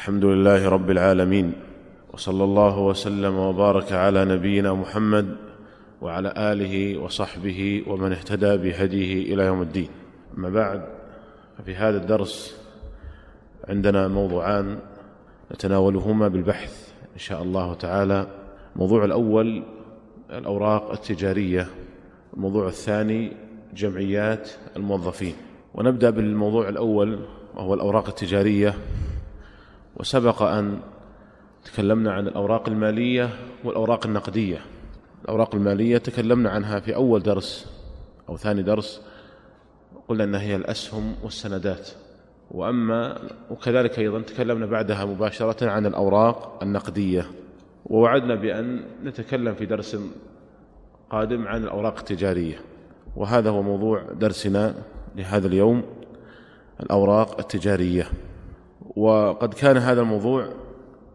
الحمد لله رب العالمين وصلى الله وسلم وبارك على نبينا محمد وعلى آله وصحبه ومن اهتدى بهديه إلى يوم الدين. أما بعد ففي هذا الدرس عندنا موضوعان نتناولهما بالبحث إن شاء الله تعالى. الموضوع الأول الأوراق التجارية الموضوع الثاني جمعيات الموظفين. ونبدأ بالموضوع الأول وهو الأوراق التجارية. وسبق أن تكلمنا عن الأوراق المالية والأوراق النقدية. الأوراق المالية تكلمنا عنها في أول درس أو ثاني درس قلنا إنها هي الأسهم والسندات. وأما وكذلك أيضا تكلمنا بعدها مباشرة عن الأوراق النقدية. ووعدنا بأن نتكلم في درس قادم عن الأوراق التجارية. وهذا هو موضوع درسنا لهذا اليوم الأوراق التجارية. وقد كان هذا الموضوع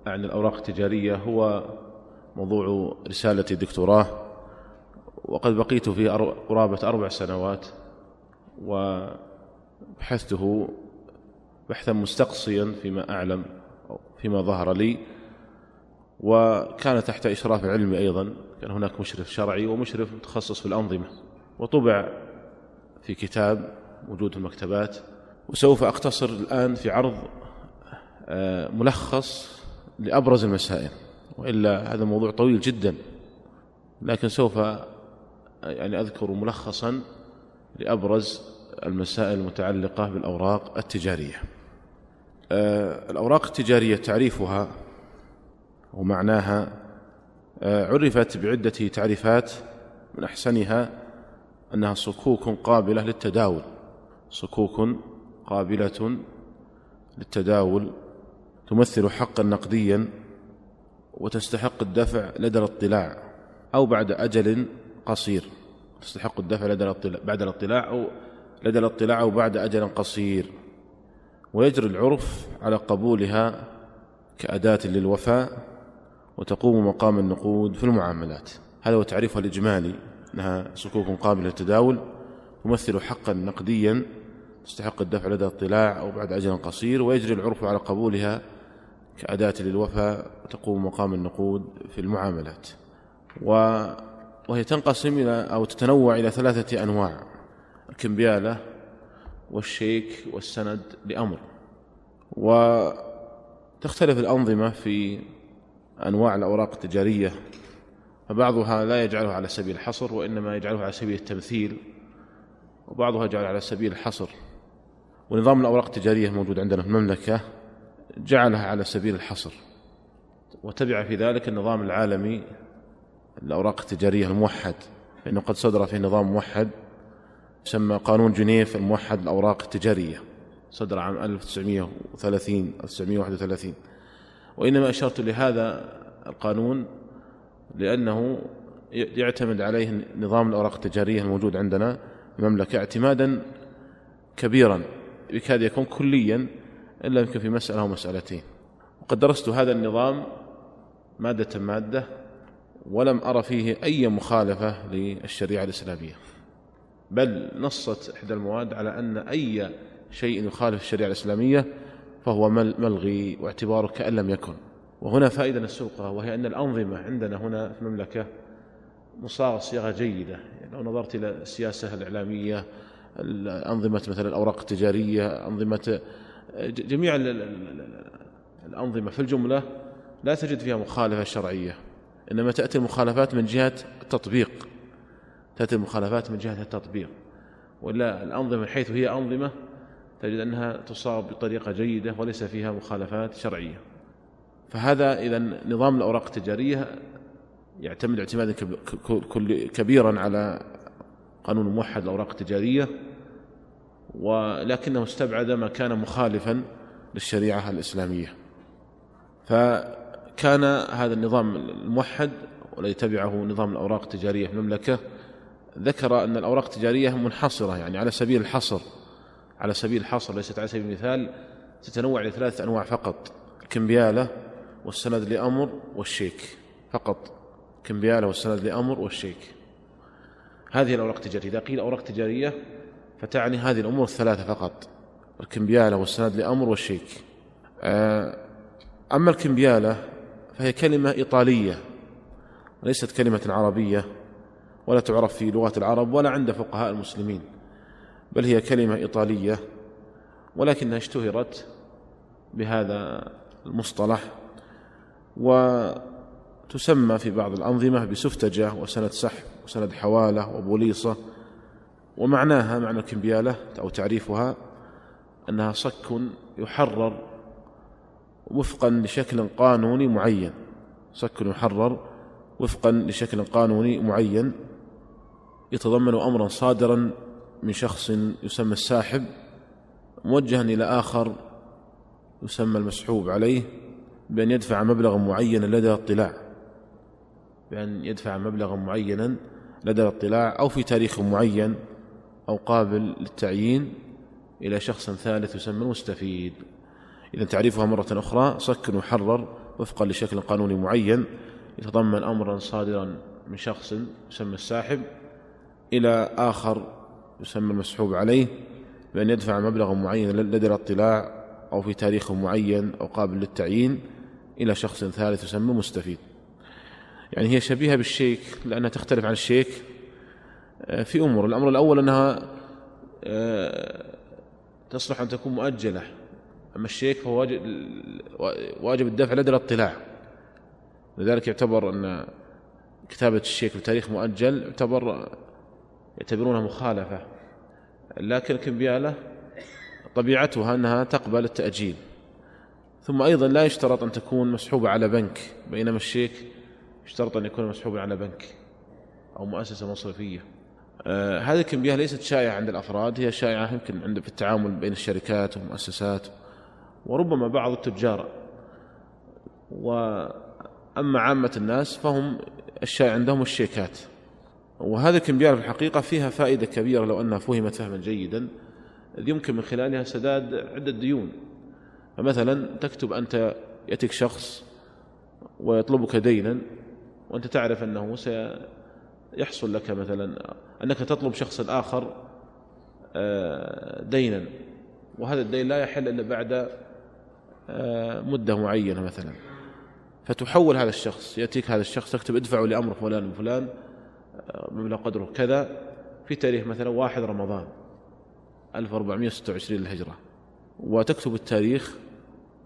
عن الأوراق التجارية هو موضوع رسالة دكتوراه وقد بقيت في قرابة أربع سنوات وبحثته بحثا مستقصيا فيما أعلم فيما ظهر لي وكان تحت إشراف علمي أيضا كان هناك مشرف شرعي ومشرف متخصص في الأنظمة وطبع في كتاب موجود في المكتبات وسوف أقتصر الآن في عرض ملخص لأبرز المسائل وإلا هذا موضوع طويل جدا لكن سوف يعني أذكر ملخصا لأبرز المسائل المتعلقة بالأوراق التجارية. آه، الأوراق التجارية تعريفها ومعناها آه، عرفت بعدة تعريفات من أحسنها أنها صكوك قابلة للتداول. صكوك قابلة للتداول تمثل حقا نقديا وتستحق الدفع لدى الاطلاع أو بعد أجل قصير. تستحق الدفع لدى الاطلاع بعد الاطلاع أو لدى الاطلاع أو بعد أجل قصير. ويجري العرف على قبولها كأداة للوفاء وتقوم مقام النقود في المعاملات. هذا هو تعريفها الإجمالي أنها صكوك قابلة للتداول. تمثل حقا نقديا تستحق الدفع لدى الاطلاع أو بعد أجل قصير. ويجري العرف على قبولها كأداة للوفاء وتقوم مقام النقود في المعاملات. وهي تنقسم إلى أو تتنوع إلى ثلاثة أنواع الكمبيالة والشيك والسند لأمر. وتختلف الأنظمة في أنواع الأوراق التجارية فبعضها لا يجعله على سبيل الحصر وإنما يجعله على سبيل التمثيل وبعضها يجعله على سبيل الحصر. ونظام الأوراق التجارية الموجود عندنا في المملكة جعلها على سبيل الحصر. وتبع في ذلك النظام العالمي الأوراق التجارية الموحد فإنه قد صدر في نظام موحد يسمى قانون جنيف الموحد الأوراق التجارية. صدر عام 1930 1931 وإنما أشرت لهذا القانون لأنه يعتمد عليه نظام الأوراق التجارية الموجود عندنا المملكة اعتمادا كبيرا يكاد يكون كليا إلا يمكن في مسألة أو مسألتين. وقد درست هذا النظام مادة مادة ولم أرى فيه أي مخالفة للشريعة الإسلامية. بل نصت إحدى المواد على أن أي شيء يخالف الشريعة الإسلامية فهو ملغي واعتباره كأن لم يكن. وهنا فائدة نسوقها وهي أن الأنظمة عندنا هنا في المملكة مصاغة صياغة جيدة. يعني لو نظرت إلى السياسة الإعلامية أنظمة مثلا الأوراق التجارية أنظمة جميع الأنظمة في الجملة لا تجد فيها مخالفة شرعية إنما تأتي المخالفات من جهة التطبيق. تأتي المخالفات من جهة التطبيق. ولا الأنظمة من حيث هي أنظمة تجد أنها تصاب بطريقة جيدة وليس فيها مخالفات شرعية. فهذا إذا نظام الأوراق التجارية يعتمد اعتمادا كبيرا على قانون موحد الأوراق التجارية. ولكنه استبعد ما كان مخالفا للشريعة الإسلامية. فكان هذا النظام الموحد والذي تبعه نظام الأوراق التجارية في المملكة. ذكر أن الأوراق التجارية منحصرة يعني على سبيل الحصر على سبيل الحصر ليست على سبيل المثال تتنوع إلى ثلاثة أنواع فقط الكمبيالة والسند لأمر والشيك فقط كمبيالة والسند لأمر والشيك. هذه الأوراق التجارية. إذا قيل أوراق تجارية فتعني هذه الأمور الثلاثة فقط الكمبيالة والسند لأمر والشيك. آه أما الكمبيالة فهي كلمة إيطالية ليست كلمة عربية ولا تعرف في لغات العرب ولا عند فقهاء المسلمين بل هي كلمة إيطالية ولكنها اشتهرت بهذا المصطلح وتسمى في بعض الأنظمة بسفتجة وسند سحب وسند حوالة وبوليصة ومعناها معنى الكمبيالة أو تعريفها أنها صك يحرر وفقا لشكل قانوني معين. صك يحرر وفقا لشكل قانوني معين. يتضمن أمرا صادرا من شخص يسمى الساحب موجها إلى آخر يسمى المسحوب عليه بأن يدفع مبلغا معينا لدى الاطلاع. بأن يدفع مبلغا معينا لدى الاطلاع أو في تاريخ معين. أو قابل للتعيين إلى شخص ثالث يسمى المستفيد إذا تعريفها مرة أخرى صك يحرر وفقا لشكل قانوني معين يتضمن أمرا صادرا من شخص يسمى الساحب إلى آخر يسمى المسحوب عليه بأن يدفع مبلغا معينا لدى الاطلاع أو في تاريخ معين أو قابل للتعيين إلى شخص ثالث يسمى مستفيد. يعني هي شبيهة بالشيك لأنها تختلف عن الشيك في أمور. الأمر الأول أنها آه، تصلح أن تكون مؤجلة. أما الشيك فهو واجب, الدفع لدى الاطلاع. لذلك يعتبر أن كتابة الشيك بتاريخ مؤجل يعتبر يعتبرونها مخالفة. لكن الكمبيالة طبيعتها أنها تقبل التأجيل. ثم أيضا لا يشترط أن تكون مسحوبة على بنك بينما الشيك يشترط أن يكون مسحوبا على بنك أو مؤسسة مصرفية. آه هذه الكمبيالة ليست شائعة عند الأفراد هي شائعة يمكن عند في التعامل بين الشركات والمؤسسات وربما بعض التجار. وأما عامة الناس فهم الشائع عندهم الشيكات. وهذه الكمبيالة في الحقيقة فيها فائدة كبيرة لو أنها فهمت فهما جيدا يمكن من خلالها سداد عدة ديون. فمثلا تكتب أنت يأتيك شخص ويطلبك دينا وأنت تعرف أنه سيحصل لك مثلا أنك تطلب شخص آخر آه، دينا وهذا الدين لا يحل إلا بعد آه، مدة معينة مثلا. فتحول هذا الشخص يأتيك هذا الشخص تكتب ادفعوا لأمر فلان وفلان آه، مبلغ قدره كذا في تاريخ مثلا واحد رمضان 1426 للهجرة. وتكتب التاريخ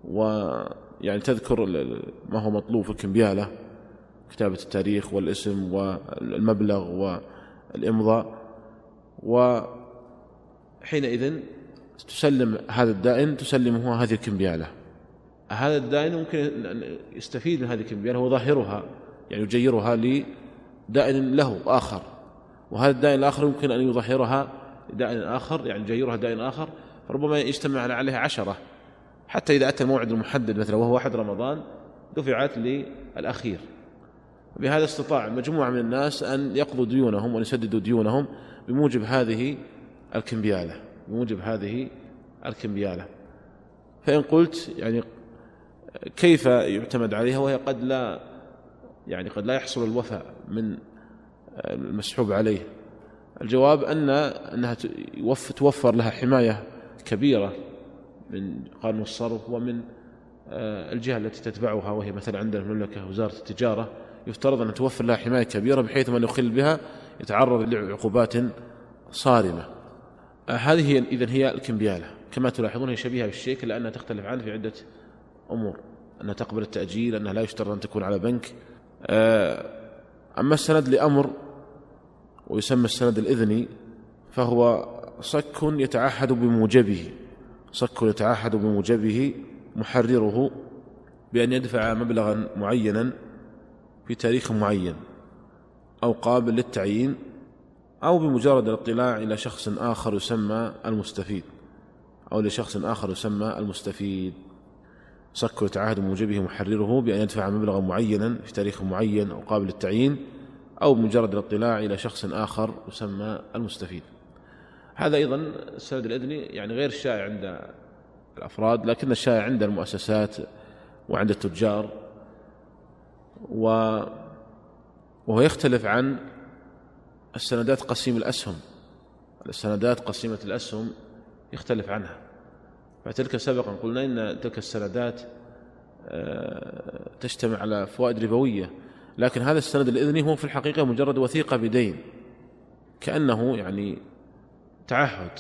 ويعني تذكر ما هو مطلوب في الكمبيالة كتابة التاريخ والاسم والمبلغ والإمضاء وحينئذ تسلم هذا الدائن تسلمه هذه الكمبيالة. هذا الدائن ممكن أن يستفيد من هذه الكمبيالة ويظهرها يعني يجيرها لدائن له آخر. وهذا الدائن الآخر يمكن أن يظهرها دائن آخر يعني جيرها دائن آخر فربما يجتمع عليها عشرة. حتى إذا أتى الموعد المحدد مثلا وهو واحد رمضان دفعت للأخير. بهذا استطاع مجموعة من الناس أن يقضوا ديونهم وأن يسددوا ديونهم بموجب هذه الكمبيالة بموجب هذه الكمبيالة. فإن قلت يعني كيف يعتمد عليها وهي قد لا يعني قد لا يحصل الوفاء من المسحوب عليه. الجواب أن أنها توفر لها حماية كبيرة من قانون الصرف ومن آه، الجهة التي تتبعها وهي مثلا عندنا المملكة وزارة التجارة. يفترض أن توفر لها حماية كبيرة بحيث من يخل بها يتعرض لعقوبات صارمة. آه، هذه هي إذن هي الكمبيالة. كما تلاحظون هي شبيهة بالشيك لأنها تختلف عنه في عدة أمور. أنها تقبل التأجيل أنها لا يشترط أن تكون على بنك. آه، أما السند لأمر ويسمى السند الإذني فهو صك يتعهد بموجبه. صك يتعهد بموجبه محرره بأن يدفع مبلغا معينا في تاريخ معين أو قابل للتعيين أو بمجرد الاطلاع إلى شخص آخر يسمى المستفيد أو لشخص آخر يسمى المستفيد. صك يتعهد بموجبه محرره بأن يدفع مبلغا معينا في تاريخ معين أو قابل للتعيين أو بمجرد الاطلاع إلى شخص آخر يسمى المستفيد. هذا أيضا السند الإذني يعني غير الشائع عند الأفراد لكن الشائع عند المؤسسات وعند التجار. و وهو يختلف عن السندات قسيم الأسهم. السندات قسيمة الأسهم يختلف عنها. فتلك سبقا قلنا إن تلك السندات آه، تجتمع على فوائد ربوية. لكن هذا السند الإذني هو في الحقيقة مجرد وثيقة بدين. كأنه يعني تعهد.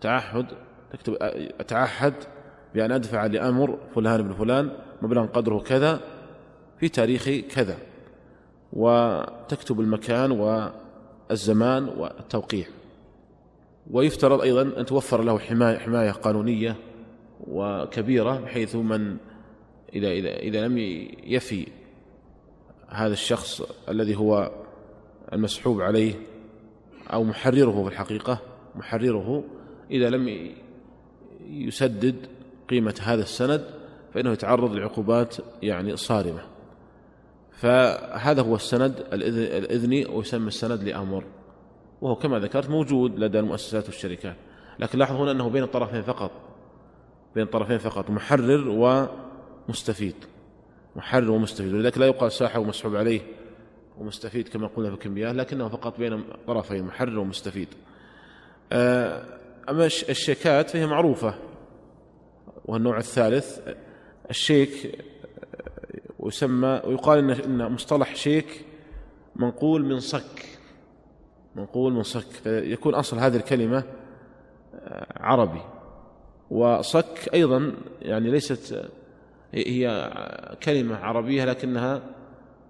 تعهد تكتب أتعهد بأن أدفع لأمر فلان بن فلان مبلغ قدره كذا في تاريخ كذا وتكتب المكان والزمان والتوقيع. ويفترض أيضا أن توفر له حماية, حماية قانونية وكبيرة بحيث من إذا, إذا, إذا لم يفي هذا الشخص الذي هو المسحوب عليه أو محرره في الحقيقة محرره إذا لم يسدد قيمة هذا السند فإنه يتعرض لعقوبات يعني صارمة. فهذا هو السند الإذني ويسمى السند لأمر وهو كما ذكرت موجود لدى المؤسسات والشركات. لكن لاحظ هنا أنه بين الطرفين فقط بين الطرفين فقط محرر ومستفيد محرر ومستفيد ولذلك لا يقال ساحب ومسحوب عليه ومستفيد كما قلنا في الكمبيات لكنه فقط بين طرفين محرر ومستفيد. آه، أما الشيكات فهي معروفة والنوع الثالث الشيك ويسمى ويقال إن مصطلح شيك منقول من صك. منقول من صك. فيكون أصل هذه الكلمة آه، عربي. وصك أيضا يعني ليست هي كلمة عربية لكنها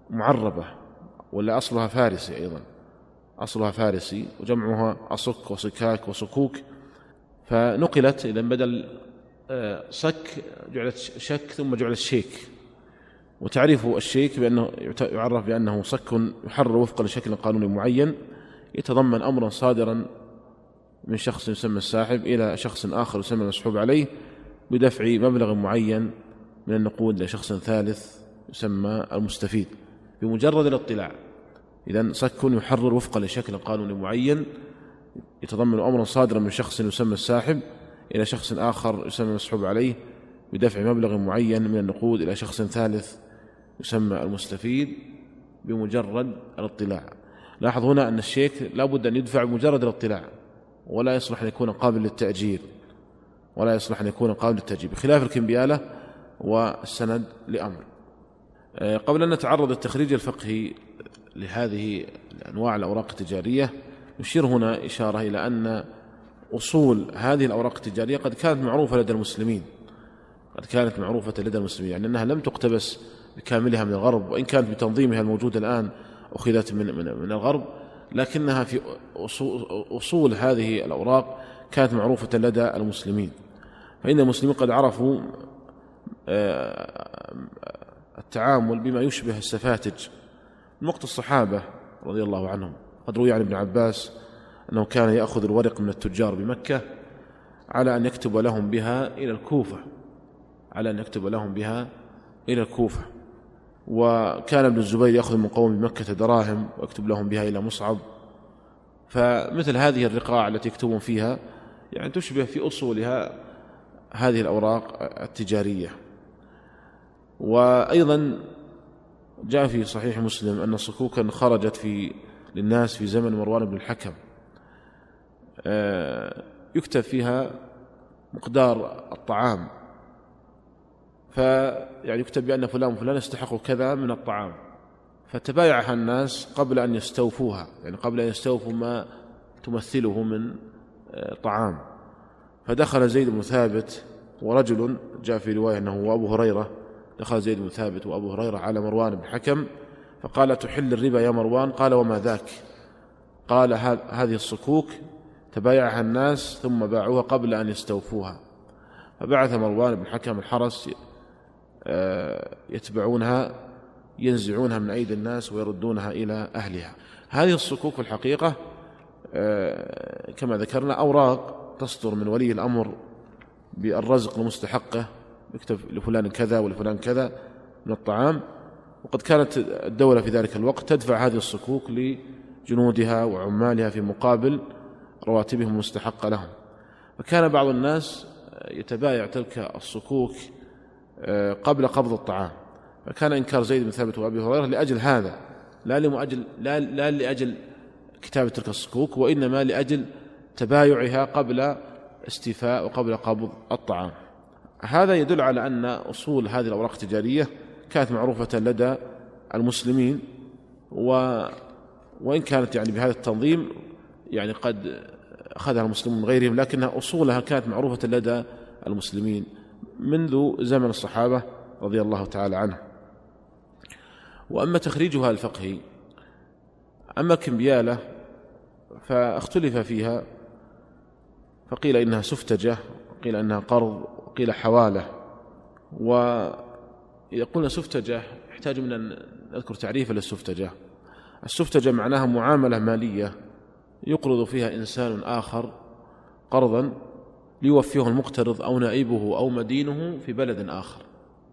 معربة ولا أصلها فارسي أيضا. أصلها فارسي وجمعها أصك وصكاك وصكوك. فنقلت إذا بدل آه، صك جعلت شك ثم جعلت شيك. وتعريف الشيك بأنه يعرف بأنه صك يحرر وفقا لشكل قانوني معين يتضمن أمرا صادرا من شخص يسمى الساحب إلى شخص آخر يسمى المسحوب عليه بدفع مبلغ معين من النقود لشخص ثالث يسمى المستفيد. بمجرد الاطلاع. إذا صك يحرر وفقا لشكل قانوني معين يتضمن أمرا صادرا من شخص يسمى الساحب إلى شخص آخر يسمى المسحوب عليه بدفع مبلغ معين من النقود إلى شخص ثالث يسمى المستفيد بمجرد الاطلاع. لاحظ هنا أن الشيك لا بد أن يدفع بمجرد الاطلاع ولا يصلح أن يكون قابل للتأجير ولا يصلح أن يكون قابل للتأجير بخلاف الكمبيالة والسند لأمر. آه، قبل أن نتعرض التخريج الفقهي لهذه أنواع الأوراق التجارية نشير هنا إشارة إلى أن أصول هذه الأوراق التجارية قد كانت معروفة لدى المسلمين قد كانت معروفة لدى المسلمين يعني أنها لم تقتبس بكاملها من الغرب وإن كانت بتنظيمها الموجود الآن أخذت من, من, من الغرب لكنها في أصول, أصول هذه الأوراق كانت معروفة لدى المسلمين. فإن المسلمين قد عرفوا آه، التعامل بما يشبه السفاتج. من وقت الصحابة رضي الله عنهم قد روي عن ابن عباس أنه كان يأخذ الورق من التجار بمكة على أن يكتب لهم بها إلى الكوفة على أن يكتب لهم بها إلى الكوفة. وكان ابن الزبير يأخذ من قوم بمكة دراهم ويكتب لهم بها إلى مصعب. فمثل هذه الرقاع التي يكتبون فيها يعني تشبه في أصولها هذه الأوراق التجارية. وأيضا جاء في صحيح مسلم أن صكوكا خرجت في للناس في زمن مروان بن الحكم. آه، يكتب فيها مقدار الطعام. فيعني يكتب بأن فلان وفلان يستحق كذا من الطعام. فتبايعها الناس قبل أن يستوفوها يعني قبل أن يستوفوا ما تمثله من آه، طعام. فدخل زيد بن ثابت ورجل جاء في رواية أنه هو أبو هريرة. دخل زيد بن ثابت وأبو هريرة على مروان بن حكم فقال تحل الربا يا مروان؟ قال وما ذاك؟ قال هذه الصكوك. تبايعها الناس ثم باعوها قبل أن يستوفوها. فبعث مروان بن حكم الحرس يتبعونها ينزعونها من أيدي الناس ويردونها إلى أهلها. هذه الصكوك في الحقيقة آه، كما ذكرنا أوراق تصدر من ولي الأمر بالرزق لمستحقه يكتب لفلان كذا ولفلان كذا من الطعام وقد كانت الدولة في ذلك الوقت تدفع هذه الصكوك لجنودها وعمالها في مقابل رواتبهم المستحقة لهم. فكان بعض الناس يتبايع تلك الصكوك آه، قبل قبض الطعام. فكان إنكار زيد بن ثابت وأبي هريرة لأجل هذا لا لمؤجل لا, لا لأجل كتابة تلك الصكوك وإنما لأجل تبايعها قبل استيفاء وقبل قبض الطعام. هذا يدل على أن أصول هذه الأوراق التجارية كانت معروفة لدى المسلمين و وإن كانت يعني بهذا التنظيم يعني قد أخذها المسلمون من غيرهم لكنها أصولها كانت معروفة لدى المسلمين. منذ زمن الصحابة رضي الله تعالى عنهم وأما تخريجها الفقهي أما كمبيالة فاختلف فيها فقيل إنها سفتجة وقيل إنها قرض وقيل حوالة. وإذا قلنا سفتجة يحتاج من أن نذكر تعريفا للسفتجة. السفتجة معناها معاملة مالية يقرض فيها إنسان آخر قرضا ليوفيه المقترض أو نائبه أو مدينه في بلد آخر.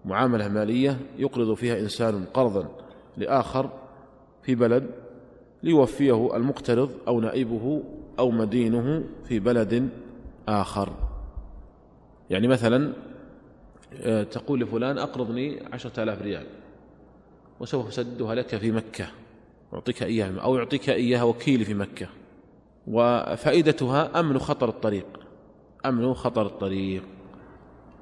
معاملة مالية يقرض فيها إنسان قرضا لآخر في بلد ليوفيه المقترض أو نائبه أو مدينه في بلد آخر. يعني مثلا آه، تقول لفلان أقرضني عشرة آلاف ريال وسوف أسددها لك في مكة أعطيك إياها أو يعطيك إياها وكيلي في مكة. وفائدتها أمن خطر الطريق. أمن خطر الطريق؟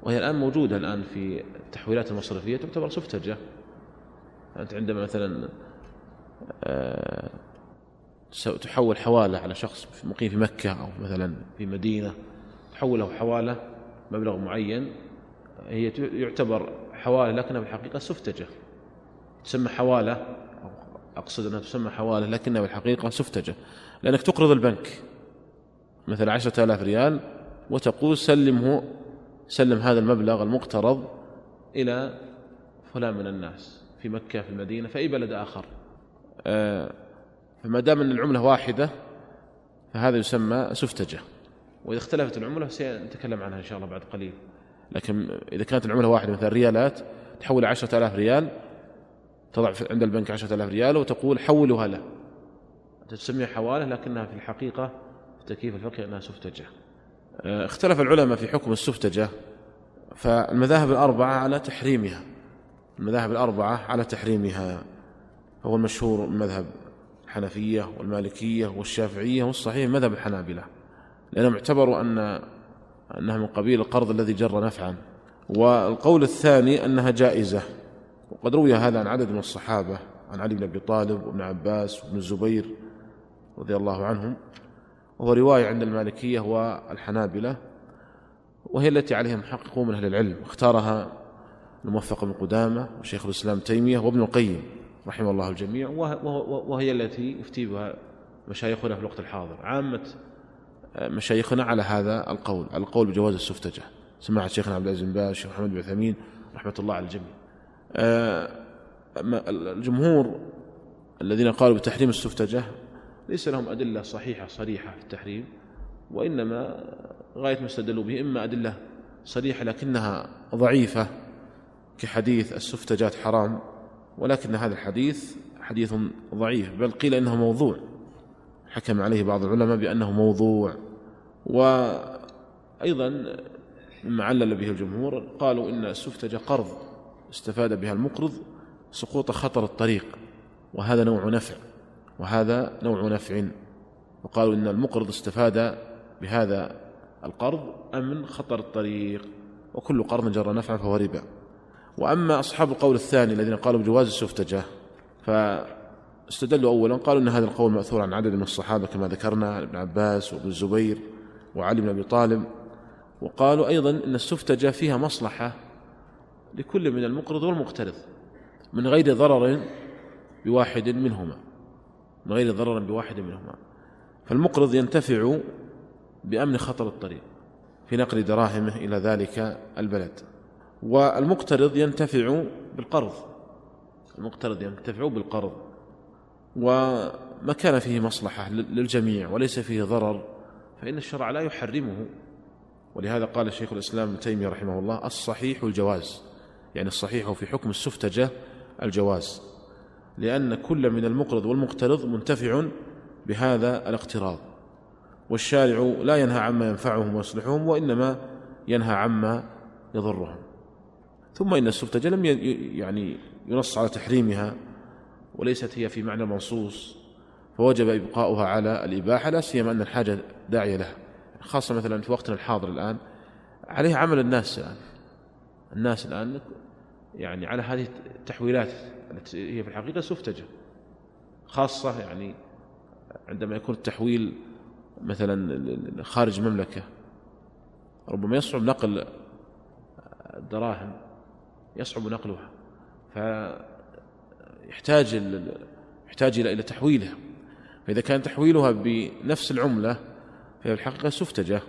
وهي الآن موجودة الآن في التحويلات المصرفية تعتبر سفتجة. أنت عندما مثلا آه، تحول حوالة على شخص مقيم في مكة أو مثلا في مدينة تحوله حوالة مبلغ معين هي يعتبر حوالة لكنها في الحقيقة سفتجة. تسمى حوالة أقصد أنها تسمى حوالة لكنها في الحقيقة سفتجة. لأنك تقرض البنك مثلا عشرة آلاف ريال وتقول سلمه سلم هذا المبلغ المقترض إلى فلان من الناس في مكة في المدينة في أي بلد آخر. آه، فما دام أن العملة واحدة فهذا يسمى سفتجة. وإذا اختلفت العملة سنتكلم عنها إن شاء الله بعد قليل. لكن إذا كانت العملة واحدة مثلا ريالات تحول عشرة آلاف ريال تضع عند البنك عشرة آلاف ريال وتقول حولها له. تسميها حوالة لكنها في الحقيقة في التكييف الفقهي أنها سفتجة. اختلف العلماء في حكم السفتجة فالمذاهب الأربعة على تحريمها. المذاهب الأربعة على تحريمها. فهو المشهور مذهب الحنفية والمالكية والشافعية والصحيح مذهب الحنابلة لأنهم اعتبروا أن أنها من قبيل القرض الذي جر نفعا. والقول الثاني أنها جائزة. وقد روي هذا عن عدد من الصحابة عن علي بن أبي طالب وابن عباس وابن الزبير رضي الله عنهم. وهو رواية عند المالكية والحنابلة وهي التي عليها محققون من أهل العلم. اختارها الموفق بن قدامة وشيخ الإسلام تيمية وابن القيم رحمه الله الجميع. وهي التي يفتي بها مشايخنا في الوقت الحاضر. عامة مشايخنا على هذا القول على القول بجواز السفتجة. سماحة شيخنا عبد العزيز بن باز الشيخ محمد بن عثيمين رحمة الله على الجميع. آه، الجمهور الذين قالوا بتحريم السفتجة ليس لهم أدلة صحيحة صريحة في التحريم وإنما غاية ما استدلوا به إما أدلة صريحة لكنها ضعيفة كحديث السفتجات حرام ولكن هذا الحديث حديث ضعيف بل قيل إنه موضوع. حكم عليه بعض العلماء بأنه موضوع. وأيضا مما علل به الجمهور قالوا إن السفتجة قرض استفاد بها المقرض سقوط خطر الطريق وهذا نوع نفع. وهذا نوع نفع. وقالوا إن المقرض استفاد بهذا القرض أمن خطر الطريق. وكل قرض جر نفعا فهو ربا. وأما أصحاب القول الثاني الذين قالوا بجواز السفتجة فاستدلوا أولا قالوا أن هذا القول مأثور عن عدد من الصحابة كما ذكرنا ابن عباس وابن الزبير وعلي بن أبي طالب. وقالوا أيضا أن السفتجة فيها مصلحة لكل من المقرض والمقترض من غير ضرر بواحد منهما. من غير ضرر بواحد منهما. فالمقرض ينتفع بأمن خطر الطريق في نقل دراهمه إلى ذلك البلد. والمقترض ينتفع بالقرض. المقترض ينتفع بالقرض. وما كان فيه مصلحة للجميع وليس فيه ضرر فإن الشرع لا يحرمه. ولهذا قال شيخ الإسلام ابن تيمية رحمه الله الصحيح الجواز يعني الصحيح في حكم السفتجة الجواز. لأن كل من المقرض والمقترض منتفع بهذا الاقتراض. والشارع لا ينهى عما ينفعهم ويصلحهم وإنما ينهى عما يضرهم. ثم إن السفتجة لم يعني ينص على تحريمها وليست هي في معنى منصوص فوجب إبقاؤها على الإباحة لا سيما أن الحاجة داعية لها. خاصة مثلا في وقتنا الحاضر الآن عليها عمل الناس الآن. الناس الآن يعني على هذه التحويلات التي هي في الحقيقة سفتجة خاصة يعني عندما يكون التحويل مثلا خارج المملكة ربما يصعب نقل الدراهم يصعب نقلها فيحتاج يحتاج إلى تحويلها. فإذا كان تحويلها بنفس العملة فهي الحقيقة سفتجة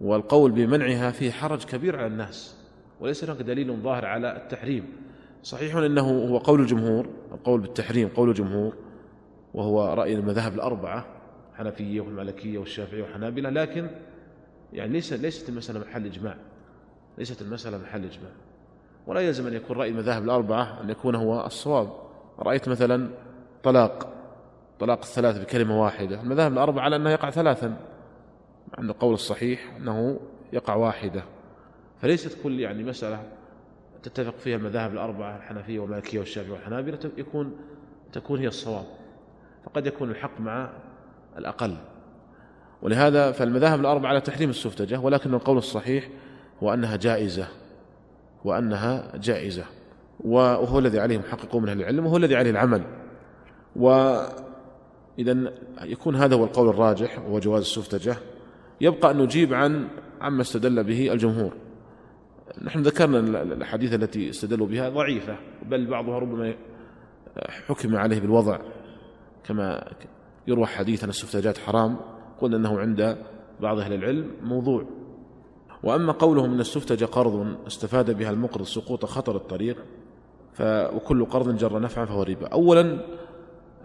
والقول بمنعها فيه حرج كبير على الناس وليس هناك دليل ظاهر على التحريم. صحيح إنه هو قول الجمهور القول بالتحريم قول الجمهور وهو رأي المذاهب الأربعة الحنفيه والمالكية والشافعية والحنابلة لكن يعني ليس ليست المسألة محل إجماع ليست المسألة محل إجماع. ولا يلزم أن يكون رأي المذاهب الأربعة أن يكون هو الصواب. رأيت مثلا طلاق طلاق الثلاث بكلمة واحدة. المذاهب الأربعة على انه يقع ثلاثا عند القول الصحيح أنه يقع واحدة. فليست كل يعني مسألة تتفق فيها المذاهب الأربعة الحنفية والمالكية والشافعية والحنابلة يكون تكون هي الصواب. فقد يكون الحق مع الأقل. ولهذا فالمذاهب الأربعة على تحريم السفتجة ولكن القول الصحيح هو أنها جائزة وأنها جائزة وهو الذي عليه محققون من أهل العلم وهو الذي عليه العمل. واذا يكون هذا هو القول الراجح وهو جواز السفتجة. يبقى أن نجيب عن عما استدل به الجمهور. نحن ذكرنا الأحاديث التي استدلوا بها ضعيفة بل بعضها ربما حكم عليه بالوضع. كما يروى حديث أن السفتجات حرام قلنا إنه عند بعض أهل العلم موضوع. وأما قولهم إن السفتج قرض استفاد بها المقرض سقوط خطر الطريق ف وكل قرض جر نفعا فهو ربا. اولا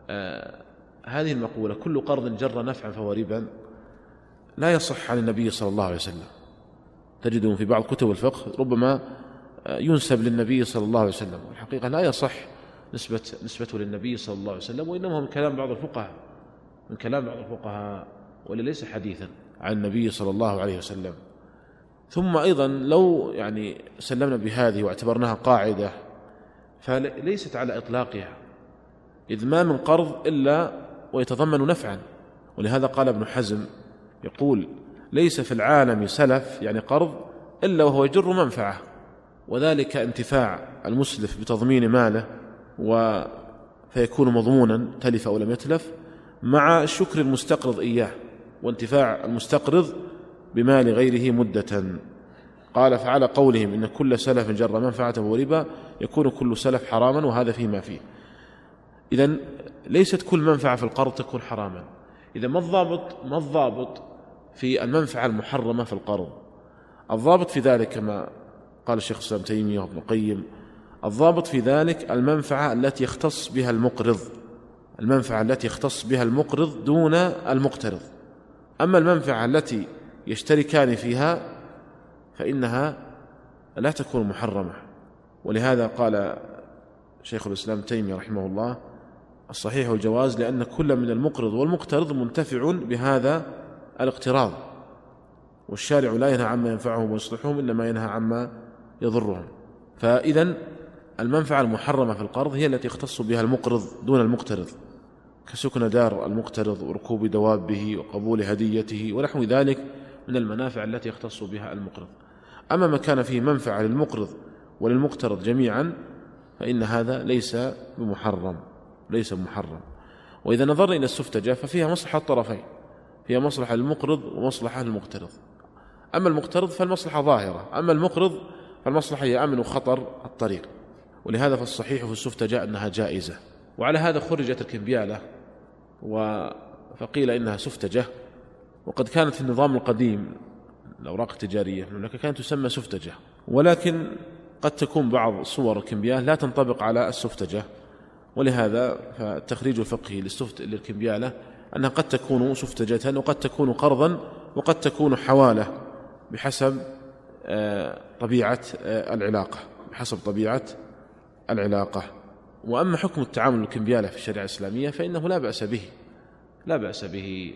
آه هذه المقولة كل قرض جر نفعا فهو ربا لا يصح عن النبي صلى الله عليه وسلم. تجده في بعض كتب الفقه ربما ينسب للنبي صلى الله عليه وسلم والحقيقة لا يصح نسبة نسبته للنبي صلى الله عليه وسلم وإنما من كلام بعض الفقهاء من كلام بعض الفقهاء ولا ليس حديثا عن النبي صلى الله عليه وسلم. ثم أيضا لو يعني سلمنا بهذه واعتبرناها قاعدة فليست على إطلاقها إذ ما من قرض إلا ويتضمن نفعا. ولهذا قال ابن حزم يقول ليس في العالم سلف يعني قرض إلا وهو يجر منفعة. وذلك انتفاع المسلف بتضمين ماله و فيكون مضمونا تلف أو لم يتلف مع شكر المستقرض إياه وانتفاع المستقرض بمال غيره مدة. قال فعلى قولهم إن كل سلف جر منفعة وربا يكون كل سلف حراما وهذا فيما فيه. إذا ليست كل منفعة في القرض تكون حراما. إذا ما الضابط ما الضابط في المنفعة المحرمة في القرض. الضابط في ذلك كما قال الشيخ الإسلام تيمية وابن القيم الضابط في ذلك المنفعة التي يختص بها المقرض المنفعة التي يختص بها المقرض دون المقترض. أما المنفعة التي يشتركان فيها فإنها لا تكون محرمة. ولهذا قال شيخ الإسلام تيمية رحمه الله الصحيح الجواز لأن كل من المقرض والمقترض منتفع بهذا الاقتراض والشارع لا ينهى عما ينفعهم ويصلحهم إنما ينهى عما يضرهم. فإذا المنفعة المحرمة في القرض هي التي يختص بها المقرض دون المقترض كسكن دار المقترض وركوب دوابه وقبول هديته ونحو ذلك من المنافع التي يختص بها المقرض. أما ما كان فيه منفعة للمقرض وللمقترض جميعا فإن هذا ليس بمحرم ليس بمحرم. وإذا نظرنا إلى السفتجة ففيها مصلحة الطرفين. هي مصلحة للمقرض ومصلحة للمقترض أما المقترض فالمصلحة ظاهرة أما المقرض فالمصلحة هي أمن خطر الطريق. ولهذا فالصحيح في السفتجاء أنها جائزة. وعلى هذا خرجت الكمبيالة فقيل إنها سفتجة. وقد كانت في النظام القديم الأوراق التجارية في المملكة كانت تسمى سفتجة. ولكن قد تكون بعض صور الكمبيال لا تنطبق على السفتجة. ولهذا فالتخريج الفقهي للكمبيالة أنها قد تكون سفتجة وقد تكون قرضا وقد تكون حوالة بحسب آه، طبيعة آه، العلاقة بحسب طبيعة العلاقة. وأما حكم التعامل الكمبيالة في الشريعة الإسلامية فإنه لا بأس به لا بأس به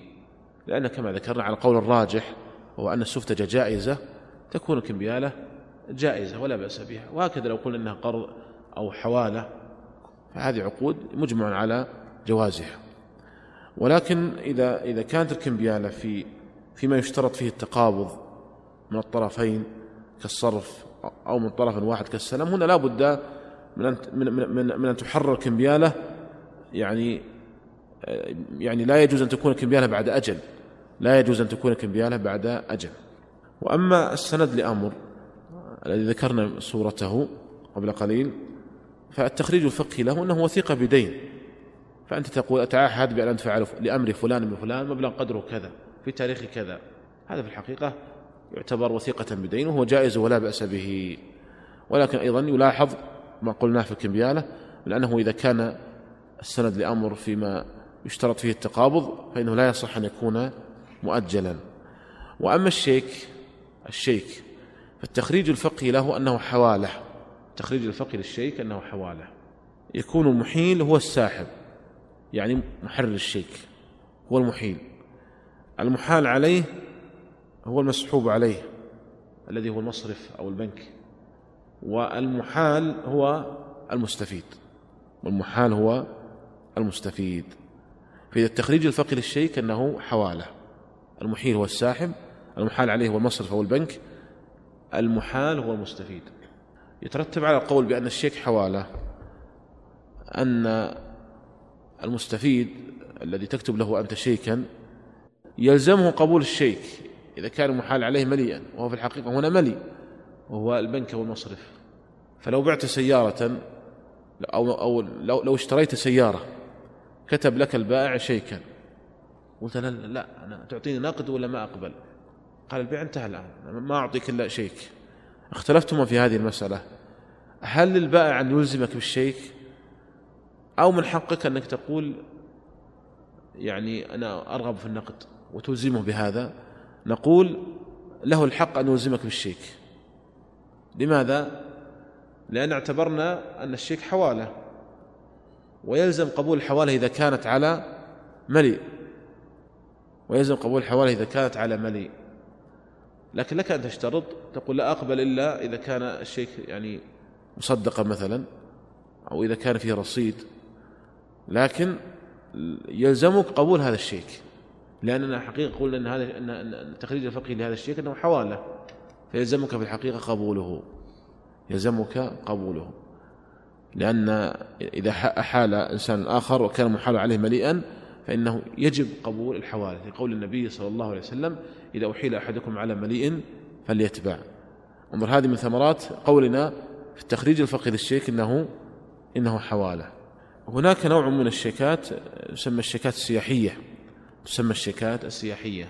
لأن كما ذكرنا على القول الراجح وهو أن السفتجة جائزة تكون الكمبيالة جائزة ولا بأس بها. وهكذا لو قلنا أنها قرض أو حوالة فهذه عقود مجمع على جوازها. ولكن إذا إذا كانت الكمبيالة في فيما يشترط فيه التقابض من الطرفين كالصرف أو من طرف واحد كالسلم هنا لا بد من أن, من, من, من أن تحرر كمبيالة يعني يعني لا يجوز أن تكون كمبيالة بعد أجل لا يجوز أن تكون كمبيالة بعد أجل. وأما السند لأمر الذي ذكرنا صورته قبل قليل فالتخريج الفقهي له أنه وثيقة بدين. فأنت تقول أتعهد بأن أدفع لأمر فلان من فلان مبلغ قدره كذا في تاريخ كذا. هذا في الحقيقة يعتبر وثيقة بدين وهو جائز ولا بأس به. ولكن أيضا يلاحظ ما قلناه في الكمبيالة من أنه إذا كان السند لأمر فيما يشترط فيه التقابض فإنه لا يصح أن يكون مؤجلا. وأما الشيك الشيك فالتخريج الفقهي له أنه حوالة. التخريج الفقهي للشيك أنه حوالة. يكون المحيل هو الساحب. يعني محرر الشيك هو المحيل. المحال عليه هو المسحوب عليه الذي هو المصرف أو البنك. والمحال هو المستفيد والمحال هو المستفيد. فإذا التخريج الفقهي للشيك أنه حوالة المحيل هو الساحب المحال عليه هو المصرف أو البنك المحال هو المستفيد. يترتب على القول بأن الشيك حوالة أن المستفيد الذي تكتب له أنت شيكا يلزمه قبول الشيك إذا كان المحال عليه مليئا وهو في الحقيقة هنا ملي وهو البنك والمصرف. فلو بعت سيارة أو, أو لو, لو اشتريت سيارة كتب لك البائع شيكا. قلت لا لا أنا تعطيني نقد ولا ما أقبل؟ قال البيع انتهى الآن ما أعطيك إلا شيك. اختلفتما في هذه المسألة. هل للبائع أن يلزمك بالشيك؟ أو من حقك أنك تقول يعني أنا أرغب في النقد وتلزمه بهذا. نقول له الحق أن يلزمك بالشيك. لماذا؟ لأن اعتبرنا أن الشيك حوالة ويلزم قبول الحوالة إذا كانت على مليء ويلزم قبول الحوالة إذا كانت على مليء لكن لك أن تشترط تقول لا أقبل إلا إذا كان الشيك يعني مصدقا مثلا أو إذا كان فيه رصيد. لكن يلزمك قبول هذا الشيك. لأننا حقيقة قلنا أن هذا أن التخريج الفقهي لهذا الشيك أنه حوالة فيلزمك في الحقيقة قبوله. يلزمك قبوله. لأن إذا أحال إنسان آخر وكان محال عليه مليئا فإنه يجب قبول الحوالة لقول النبي صلى الله عليه وسلم إذا أحيل أحدكم على مليء فليتبع. انظر هذه من ثمرات قولنا في التخريج الفقهي للشيك إنه إنه حوالة. هناك نوع من الشيكات يسمى الشيكات السياحية. تسمى الشيكات السياحية.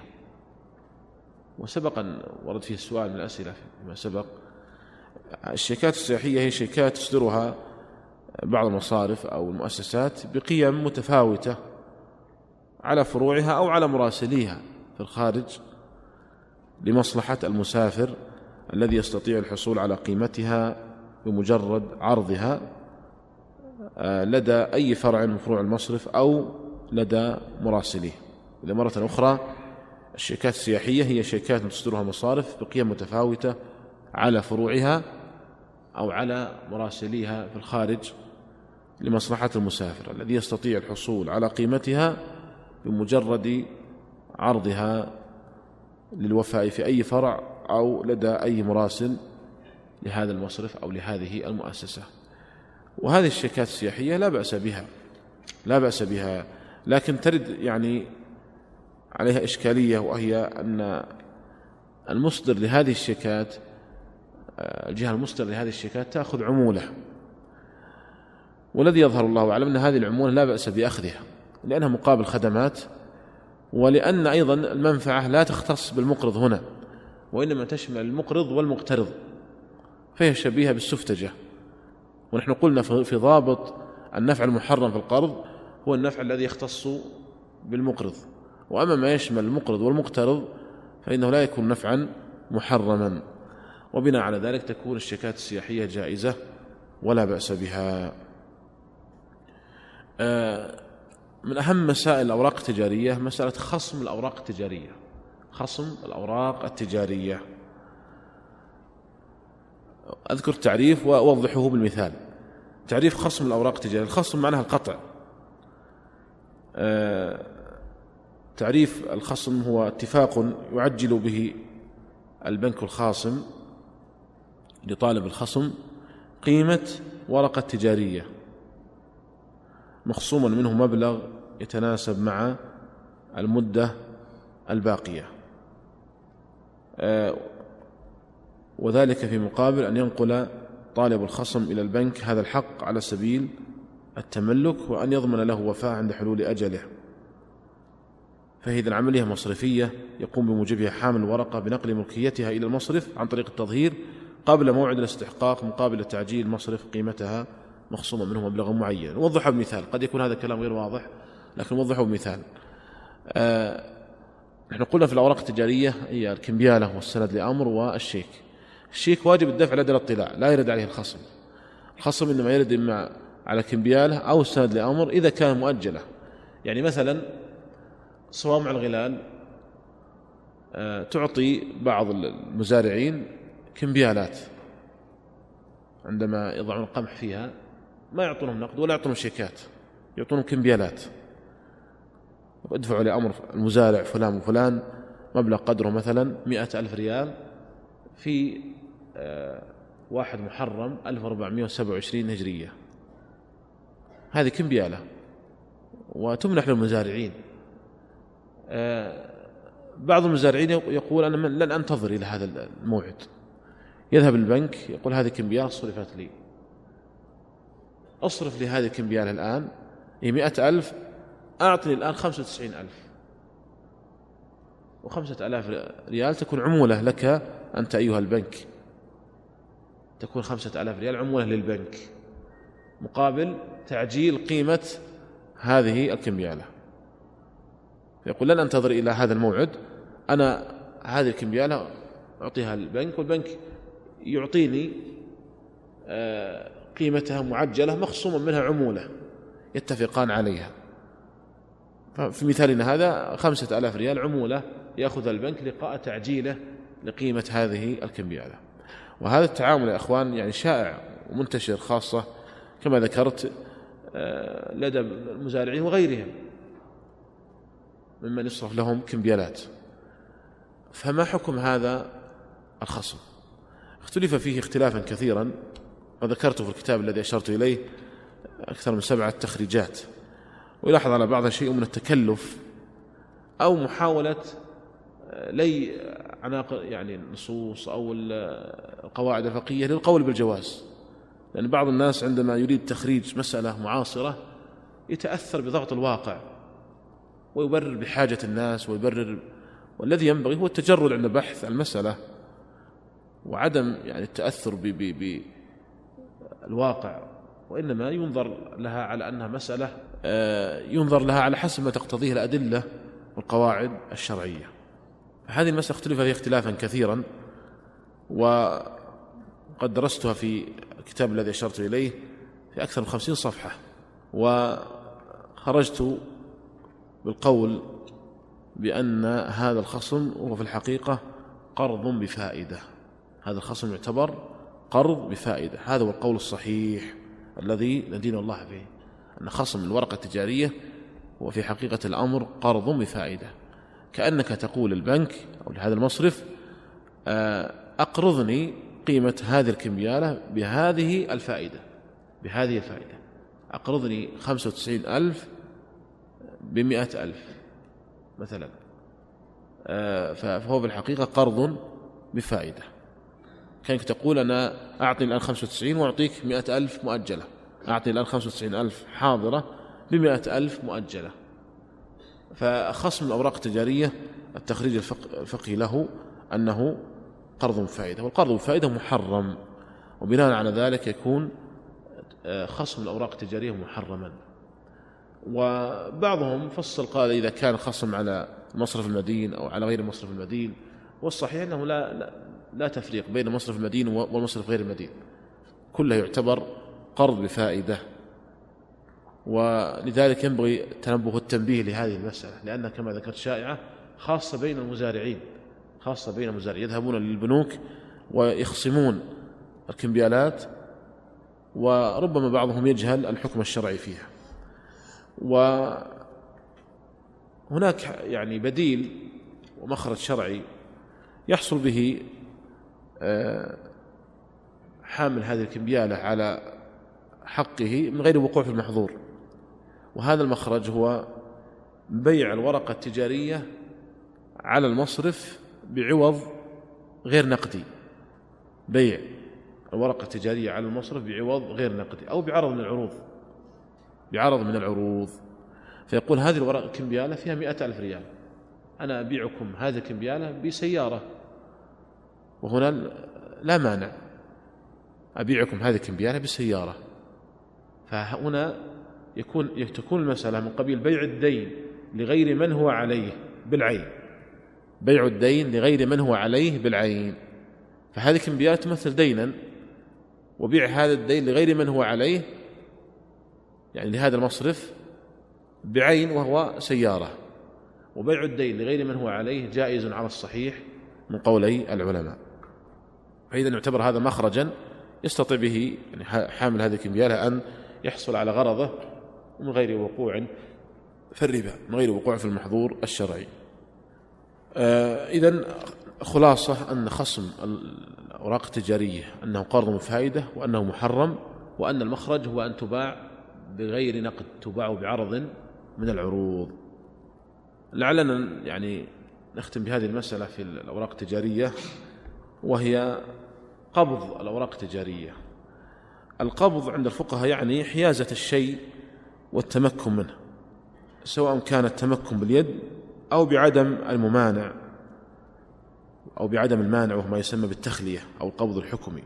وسبقا ورد فيه السؤال من الأسئلة فيما سبق. الشيكات السياحية هي شيكات تصدرها بعض المصارف أو المؤسسات بقيم متفاوتة على فروعها أو على مراسليها في الخارج لمصلحة المسافر الذي يستطيع الحصول على قيمتها بمجرد عرضها. لدى أي فرع من فروع المصرف أو لدى مراسليه. إذا مرة أخرى الشيكات السياحية هي شيكات تصدرها المصارف بقيم متفاوتة على فروعها أو على مراسليها في الخارج لمصلحة المسافر الذي يستطيع الحصول على قيمتها بمجرد عرضها للوفاء في أي فرع أو لدى أي مراسل لهذا المصرف أو لهذه المؤسسة. وهذه الشيكات السياحية لا بأس بها لا بأس بها لكن ترد يعني عليها إشكالية وهي أن المصدر لهذه الشيكات الجهة المصدر لهذه الشيكات تأخذ عمولة. والذي يظهر الله أعلم أن هذه العمولة لا بأس بأخذها لأنها مقابل خدمات ولأن أيضا المنفعة لا تختص بالمقرض هنا وإنما تشمل المقرض والمقترض فهي شبيهة بالسفتجة. ونحن قلنا في ضابط النفع المحرم في القرض هو النفع الذي يختص بالمقرض. وأما ما يشمل المقرض والمقترض فإنه لا يكون نفعا محرما. وبناء على ذلك تكون الشيكات السياحية جائزة ولا بأس بها. آه، من أهم مسائل الأوراق التجارية مسألة خصم الأوراق التجارية. خصم الأوراق التجارية. أذكر تعريف وأوضحه بالمثال. تعريف خصم الأوراق التجارية. الخصم معناها القطع. آه، تعريف الخصم هو اتفاق يعجل به البنك الخاصم لطالب الخصم قيمة ورقة تجارية. مخصوما منه مبلغ يتناسب مع المدة الباقية. آه، وذلك في مقابل أن ينقل طالب الخصم إلى البنك هذا الحق على سبيل التملك وأن يضمن له وفاء عند حلول أجله. فهي إذن عملية مصرفية يقوم بموجبها حامل الورقة بنقل ملكيتها إلى المصرف عن طريق التظهير قبل موعد الاستحقاق مقابل تعجيل المصرف قيمتها مخصومة منه مبلغ معين. نوضحها بمثال قد يكون هذا الكلام غير واضح لكن نوضحه بمثال. آه نحن قلنا في الأوراق التجارية هي الكمبيالة والسند لأمر والشيك. الشيك واجب الدفع لدى الاطلاع لا يرد عليه الخصم. الخصم إنما يرد إما على كمبيالة أو السند لأمر إذا كان مؤجلة. يعني مثلا صوامع الغلال آه تعطي بعض المزارعين كمبيالات عندما يضعون القمح فيها ما يعطونهم نقد ولا يعطونهم شيكات يعطونهم كمبيالات. ادفعوا لأمر المزارع فلان وفلان مبلغ قدره مثلا مئة ألف ريال في واحد محرم 1427 هجرية. هذه كمبيالة وتمنح للمزارعين. آه، بعض المزارعين يقول أنا لن أنتظر إلى هذا الموعد. يذهب البنك يقول هذه كمبيالة صرفت لي. أصرف لي هذه الكمبيالة الآن هي مئة ألف أعطني الآن خمسة وتسعين ألف. وخمسة ألاف ريال تكون عمولة لك أنت أيها البنك. تكون خمسة ألاف ريال عمولة للبنك مقابل تعجيل قيمة هذه الكمبيالة. يقول لن أنتظر إلى هذا الموعد أنا هذه الكمبيالة أعطيها للبنك والبنك يعطيني آه، قيمتها معجلة مخصوما منها عمولة يتفقان عليها. في مثالنا هذا خمسة ألاف ريال عمولة يأخذ البنك لقاء تعجيله لقيمة هذه الكمبيالة. وهذا التعامل يا أخوان يعني شائع ومنتشر خاصة كما ذكرت آه، لدى المزارعين وغيرهم ممن يصرف لهم كمبيالات. فما حكم هذا الخصم؟ اختلف فيه اختلافا كثيرا وذكرته في الكتاب الذي أشرت إليه أكثر من سبعة تخريجات. ويلاحظ على بعضها شيء من التكلف أو محاولة آه، لي عناق يعني النصوص أو القواعد الفقهية للقول بالجواز. لأن بعض الناس عندما يريد تخريج مسألة معاصرة يتأثر بضغط الواقع ويبرر بحاجة الناس ويبرر والذي ينبغي هو التجرد عند بحث المسألة وعدم يعني التأثر بالواقع وإنما ينظر لها على أنها مسألة آه، ينظر لها على حسب ما تقتضيه الأدلة والقواعد الشرعية. هذه المسألة اختلف فيها اختلافا كثيرا وقد درستها في الكتاب الذي أشرت إليه في أكثر من خمسين صفحة وخرجت بالقول بأن هذا الخصم هو في الحقيقة قرض بفائدة. هذا الخصم يعتبر قرض بفائدة. هذا هو القول الصحيح الذي ندين الله به أن خصم الورقة التجارية هو في حقيقة الأمر قرض بفائدة. كأنك تقول البنك أو لهذا المصرف آه، أقرضني قيمة هذه الكمبيالة بهذه الفائدة بهذه الفائدة. أقرضني خمسة وتسعين ألف بمئة ألف مثلا. آه، فهو بالحقيقة قرض بفائدة. كأنك تقول أنا أعطني الآن 95 وأعطيك 100 ألف مؤجلة. أعطني الآن 95 ألف حاضرة ب ألف مؤجلة. فخصم الأوراق التجارية التخريج الفقهي له أنه قرض بفائدة والقرض بفائدة محرم وبناء على ذلك يكون آه، خصم الأوراق التجارية محرما. وبعضهم فصل قال إذا كان خصم على مصرف المدين أو على غير مصرف المدين والصحيح أنه لا, لا, لا تفريق بين مصرف المدين ومصرف غير المدين. كله يعتبر قرض بفائدة. ولذلك ينبغي تنبه التنبيه لهذه المسألة لأنها كما ذكرت شائعة خاصة بين المزارعين خاصة بين المزارعين يذهبون للبنوك ويخصمون الكمبيالات وربما بعضهم يجهل الحكم الشرعي فيها. وهناك يعني بديل ومخرج شرعي يحصل به آه، حامل هذه الكمبيالة على حقه من غير وقوع في المحظور. وهذا المخرج هو بيع الورقة التجارية على المصرف بعوض غير نقدي. بيع الورقة التجارية على المصرف بعوض غير نقدي أو بعرض من العروض. بعرض من العروض. فيقول هذه الورقة كمبيالة فيها مئة ألف ريال. أنا أبيعكم هذه الكمبيالة بسيارة. وهنا لا مانع. أبيعكم هذه الكمبيالة بسيارة. فهنا يكون تكون المسألة من قبيل بيع الدين لغير من هو عليه بالعين. بيع الدين لغير من هو عليه بالعين. فهذه الكمبيالات تمثل دينا وبيع هذا الدين لغير من هو عليه يعني لهذا المصرف بعين وهو سيارة. وبيع الدين لغير من هو عليه جائز على الصحيح من قولي العلماء. فإذا يعتبر هذا مخرجا يستطيع به يعني حامل هذه الكمبيالة أن يحصل على غرضه من غير وقوع في الربا من غير وقوع في المحظور الشرعي. آه إذا خلاصة أن خصم الأوراق التجارية أنه قرض من فائدة وأنه محرم وأن المخرج هو أن تباع بغير نقد تباع بعرض من العروض. لعلنا يعني نختم بهذه المسألة في الأوراق التجارية وهي قبض الأوراق التجارية. القبض عند الفقهاء يعني حيازة الشيء والتمكن منه سواء كان التمكن باليد أو بعدم الممانع أو بعدم المانع وهو ما يسمى بالتخلية أو القبض الحكمي.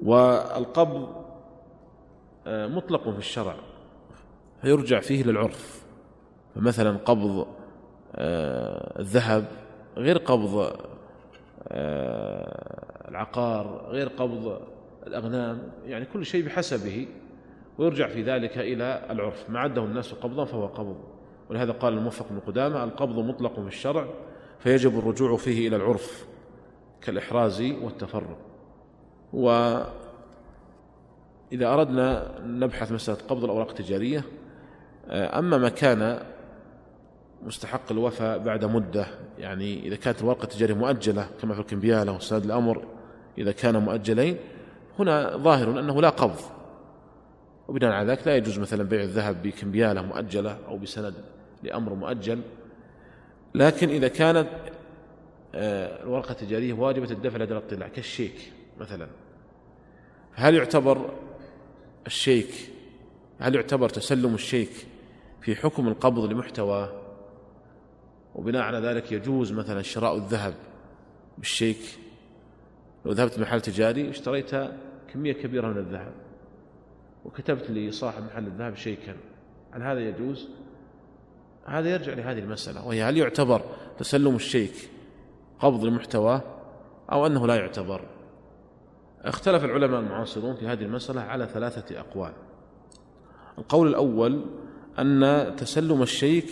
والقبض آه، مطلق في الشرع فيرجع فيه للعرف. فمثلا قبض آه، الذهب غير قبض آه، العقار غير قبض الأغنام يعني كل شيء بحسبه. ويرجع في ذلك إلى العرف. ما عده الناس قبضا فهو قبض. ولهذا قال الموفق بن قدامة القبض مطلق في الشرع فيجب الرجوع فيه إلى العرف كالإحراز والتفرق. وإذا أردنا نبحث مسألة قبض الأوراق التجارية أما ما كان مستحق الوفاء بعد مدة يعني إذا كانت الورقة التجارية مؤجلة كما في الكمبيالة وسداد الأمر إذا كان مؤجلين هنا ظاهر أنه لا قبض. وبناء على ذلك لا يجوز مثلا بيع الذهب بكمبيالة مؤجلة أو بسند لأمر مؤجل. لكن إذا كانت آه، الورقة التجارية واجبة الدفع لدى الاطلاع كالشيك مثلا. هل يعتبر الشيك هل يعتبر تسلم الشيك في حكم القبض لمحتوى؟ وبناء على ذلك يجوز مثلا شراء الذهب بالشيك. لو ذهبت محل تجاري اشتريت كمية كبيرة من الذهب. وكتبت لصاحب محل الذهب شيكا. هل هذا يجوز؟ هذا يرجع لهذه المسألة وهي هل يعتبر تسلم الشيك قبض المحتوى أو أنه لا يعتبر؟ اختلف العلماء المعاصرون في هذه المسألة على ثلاثة أقوال. القول الأول أن تسلم الشيك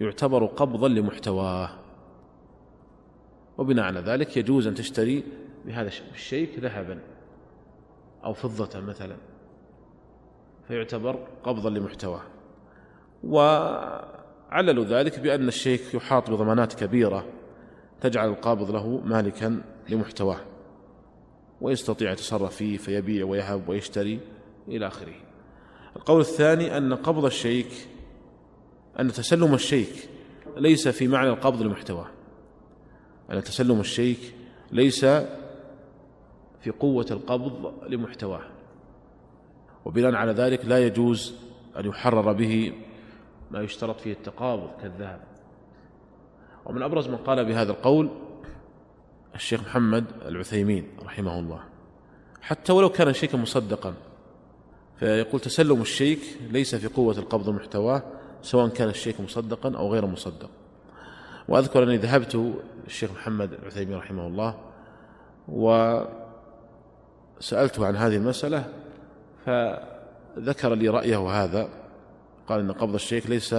يعتبر قبضا لمحتواه وبناء على ذلك يجوز أن تشتري بهذا الشيك ذهبا أو فضة مثلا. فيعتبر قبضا لمحتواه. وعللوا ذلك بأن الشيك يحاط بضمانات كبيرة تجعل القابض له مالكا لمحتواه ويستطيع يتصرف فيه فيبيع ويهب ويشتري إلى آخره. القول الثاني أن قبض الشيك أن تسلم الشيك ليس في معنى القبض لمحتواه. أن تسلم الشيك ليس في قوة القبض لمحتواه. وبناء على ذلك لا يجوز أن يحرر به ما يشترط فيه التقابض كالذهب. ومن أبرز من قال بهذا القول الشيخ محمد العثيمين رحمه الله. حتى ولو كان شيكا مصدقا فيقول تسلم الشيك ليس في قوة القبض محتواه سواء كان الشيك مصدقا أو غير مصدق. وأذكر أني ذهبت الشيخ محمد العثيمين رحمه الله وسألته عن هذه المسألة فذكر لي رأيه هذا. قال أن قبض الشيك ليس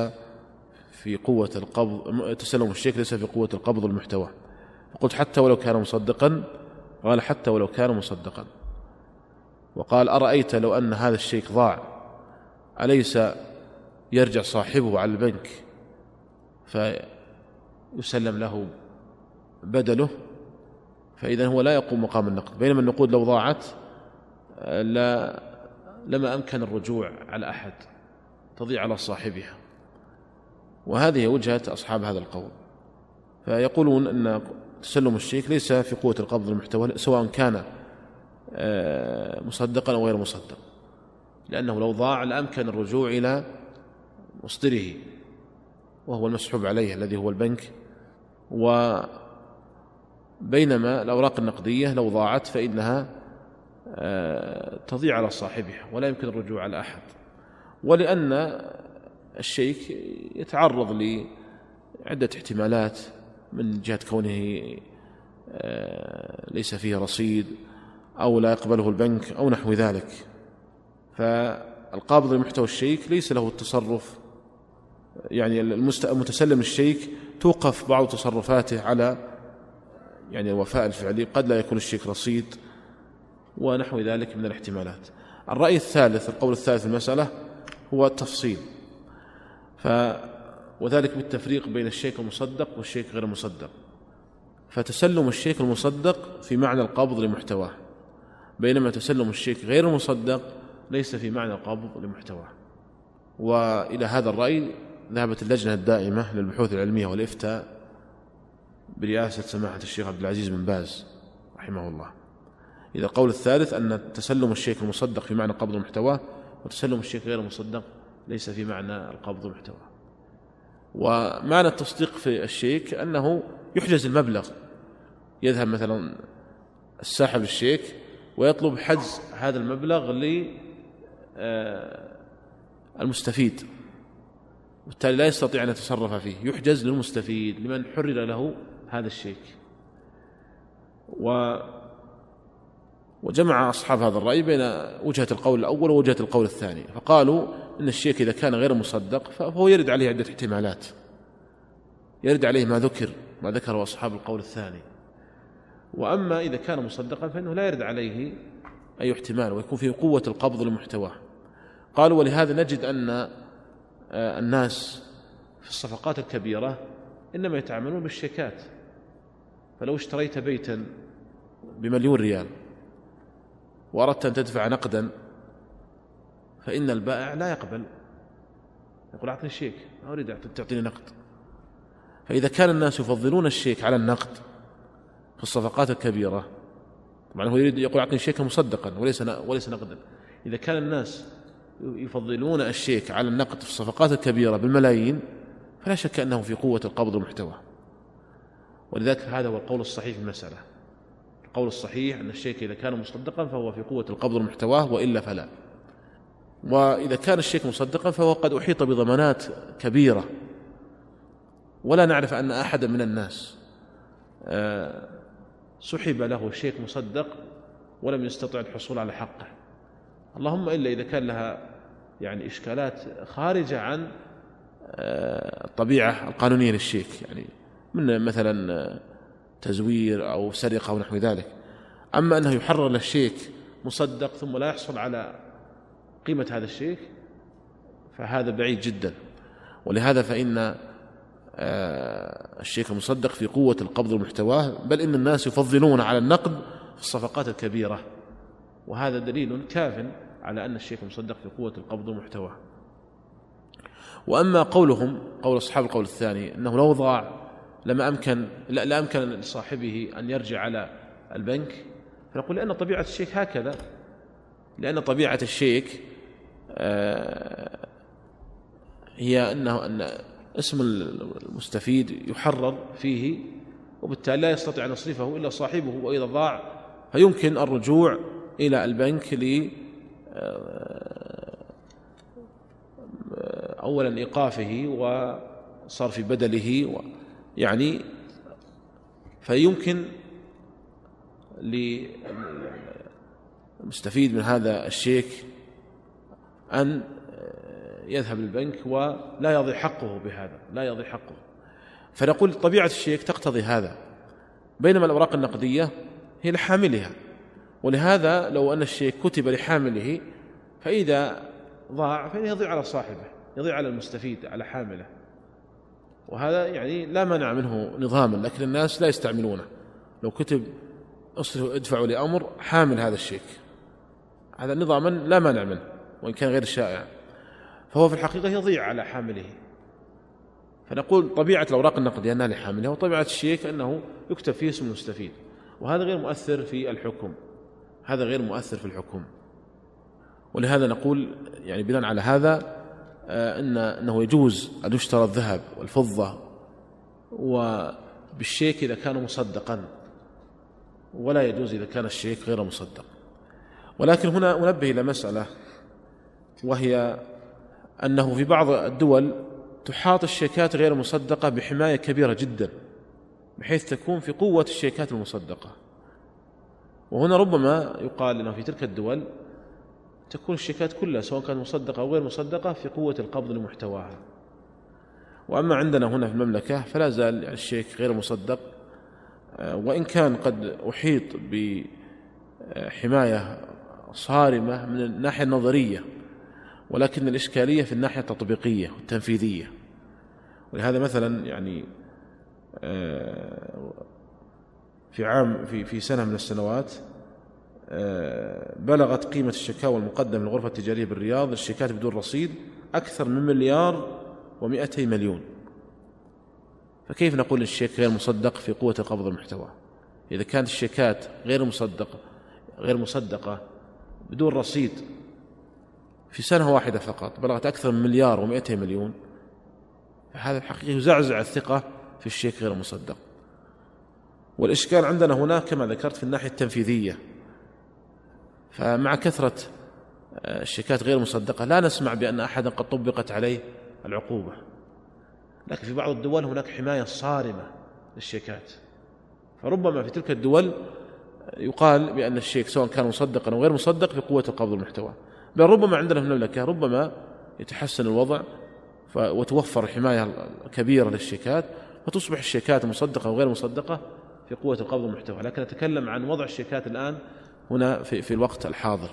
في قوة القبض تسلم الشيك ليس في قوة القبض المحتوى. فقلت حتى ولو كان مصدقا قال حتى ولو كان مصدقا. وقال أرأيت لو أن هذا الشيك ضاع أليس يرجع صاحبه على البنك فيسلم له بدله؟ فإذا هو لا يقوم مقام النقد. بينما النقود لو ضاعت لا لما أمكن الرجوع على أحد تضيع على صاحبها. وهذه وجهة أصحاب هذا القول فيقولون أن تسلم الشيك ليس في قوة القبض المحتوى سواء كان آه، مصدقا أو غير مصدق. لأنه لو ضاع لأمكن الرجوع إلى مصدره وهو المسحوب عليه الذي هو البنك. وبينما الأوراق النقدية لو ضاعت فإنها تضيع على صاحبها ولا يمكن الرجوع على أحد. ولأن الشيك يتعرض لعدة احتمالات من جهة كونه آه، ليس فيه رصيد أو لا يقبله البنك أو نحو ذلك. فالقابض لمحتوى الشيك ليس له التصرف يعني المتسلم الشيك توقف بعض تصرفاته على يعني الوفاء الفعلي قد لا يكون الشيك رصيد ونحو ذلك من الاحتمالات. الرأي الثالث القول الثالث في المسألة هو التفصيل. ف وذلك بالتفريق بين الشيك المصدق والشيك غير المصدق. فتسلم الشيك المصدق في معنى القبض لمحتواه بينما تسلم الشيك غير المصدق ليس في معنى القبض لمحتواه. وإلى هذا الرأي ذهبت اللجنة الدائمة للبحوث العلمية والإفتاء برئاسة سماحة الشيخ عبد العزيز بن باز رحمه الله. إذا القول الثالث أن تسلم الشيك المصدق في معنى قبض محتواه وتسلم الشيك غير المصدق ليس في معنى القبض محتواه. ومعنى التصديق في الشيك أنه يحجز المبلغ. يذهب مثلا الساحب الشيك ويطلب حجز هذا المبلغ للمستفيد بالتالي لا يستطيع أن يتصرف فيه. يحجز للمستفيد لمن حرر له هذا الشيك و وجمع أصحاب هذا الرأي بين وجهة القول الأول ووجهة القول الثاني. فقالوا إن الشيك إذا كان غير مصدق فهو يرد عليه عدة احتمالات. يرد عليه ما ذكر ما ذكره أصحاب القول الثاني. وأما إذا كان مصدقا فإنه لا يرد عليه أي احتمال ويكون فيه قوة القبض لمحتواه قالوا ولهذا نجد أن آه، الناس في الصفقات الكبيرة إنما يتعاملون بالشيكات. فلو اشتريت بيتا بمليون ريال وأردت أن تدفع نقدا فإن البائع لا يقبل. يقول أعطني الشيك ما أريد تعطيني نقد. فإذا كان الناس يفضلون الشيك على النقد في الصفقات الكبيرة طبعا هو يريد يقول أعطني شيكا مصدقا وليس وليس نقدا. إذا كان الناس يفضلون الشيك على النقد في الصفقات الكبيرة بالملايين فلا شك أنه في قوة القبض والمحتوى. ولذلك هذا هو القول الصحيح في المسألة. القول الصحيح أن الشيك إذا كان مصدقا فهو في قوة القبض والمحتواه وإلا فلا. وإذا كان الشيك مصدقا فهو قد أحيط بضمانات كبيرة. ولا نعرف أن أحدا من الناس آه، سحب له شيك مصدق ولم يستطع الحصول على حقه. اللهم إلا إذا كان لها يعني إشكالات خارجة عن آه، الطبيعة القانونية للشيك يعني من مثلا آه، تزوير أو سرقة أو نحو ذلك. أما أنه يحرر الشيك مصدق ثم لا يحصل على قيمة هذا الشيك فهذا بعيد جدا. ولهذا فإن آه، الشيك المصدق في قوة القبض ومحتواه بل إن الناس يفضلون على النقد في الصفقات الكبيرة. وهذا دليل كاف على أن الشيك المصدق في قوة القبض ومحتواه وأما قولهم قول أصحاب القول الثاني أنه لو ضاع لما أمكن لا, لا أمكن لصاحبه أن يرجع على البنك. فنقول لأن طبيعة الشيك هكذا. لأن طبيعة الشيك آه، هي أنه أن اسم المستفيد يحرر فيه وبالتالي لا يستطيع أن يصرفه إلا صاحبه وإذا ضاع فيمكن الرجوع إلى البنك ل آه، أولا إيقافه وصرف بدله يعني فيمكن للمستفيد من هذا الشيك أن يذهب للبنك ولا يضيع حقه بهذا لا يضيع حقه. فنقول طبيعة الشيك تقتضي هذا بينما الأوراق النقدية هي لحاملها. ولهذا لو أن الشيك كتب لحامله فإذا ضاع فإنه يضيع على صاحبه يضيع على المستفيد على حامله. وهذا يعني لا منع منه نظاما لكن الناس لا يستعملونه. لو كتب اصرفوا ادفعوا لأمر حامل هذا الشيك. هذا نظاما لا مانع منه وإن كان غير شائع فهو في الحقيقة يضيع على حامله. فنقول طبيعة الأوراق النقدية أنها لحاملها وطبيعة الشيك أنه يكتب فيه اسم المستفيد وهذا غير مؤثر في الحكم. هذا غير مؤثر في الحكم. ولهذا نقول يعني بناء على هذا أن أنه يجوز أن يشترى الذهب والفضة وبالشيك إذا كان مصدقا ولا يجوز إذا كان الشيك غير مصدق. ولكن هنا أنبه إلى مسألة وهي أنه في بعض الدول تحاط الشيكات غير المصدقة بحماية كبيرة جدا بحيث تكون في قوة الشيكات المصدقة. وهنا ربما يقال أنه في تلك الدول تكون الشيكات كلها سواء كانت مصدقة أو غير مصدقة في قوة القبض لمحتواها. وأما عندنا هنا في المملكة فلا زال الشيك غير مصدق. آه، وإن كان قد أحيط بحماية صارمة من الناحية النظرية ولكن الإشكالية في الناحية التطبيقية والتنفيذية. ولهذا مثلا يعني آه، في عام في في سنة من السنوات بلغت قيمة الشكاوى المقدمة للغرفة التجارية بالرياض الشيكات بدون رصيد أكثر من مليار ومئتي مليون. فكيف نقول الشيك غير مصدق في قوة قبض المحتوى إذا كانت الشيكات غير مصدقة غير مصدقة بدون رصيد في سنة واحدة فقط بلغت أكثر من مليار ومئتي مليون فهذا الحقيقة يزعزع الثقة في الشيك غير مصدق. والإشكال عندنا هنا كما ذكرت في الناحية التنفيذية. فمع كثرة آه، الشيكات غير مصدقة لا نسمع بأن أحدا قد طبقت عليه العقوبة. لكن في بعض الدول هناك حماية صارمة للشيكات. فربما في تلك الدول يقال بأن الشيك سواء كان مصدقا أو غير مصدق في قوة القبض المحتوى بل ربما عندنا في المملكة ربما يتحسن الوضع وتوفر الحماية الكبيرة للشيكات فتصبح الشيكات مصدقة وغير مصدقة في قوة القبض المحتوى لكن نتكلم عن وضع الشيكات الآن هنا في, في الوقت الحاضر.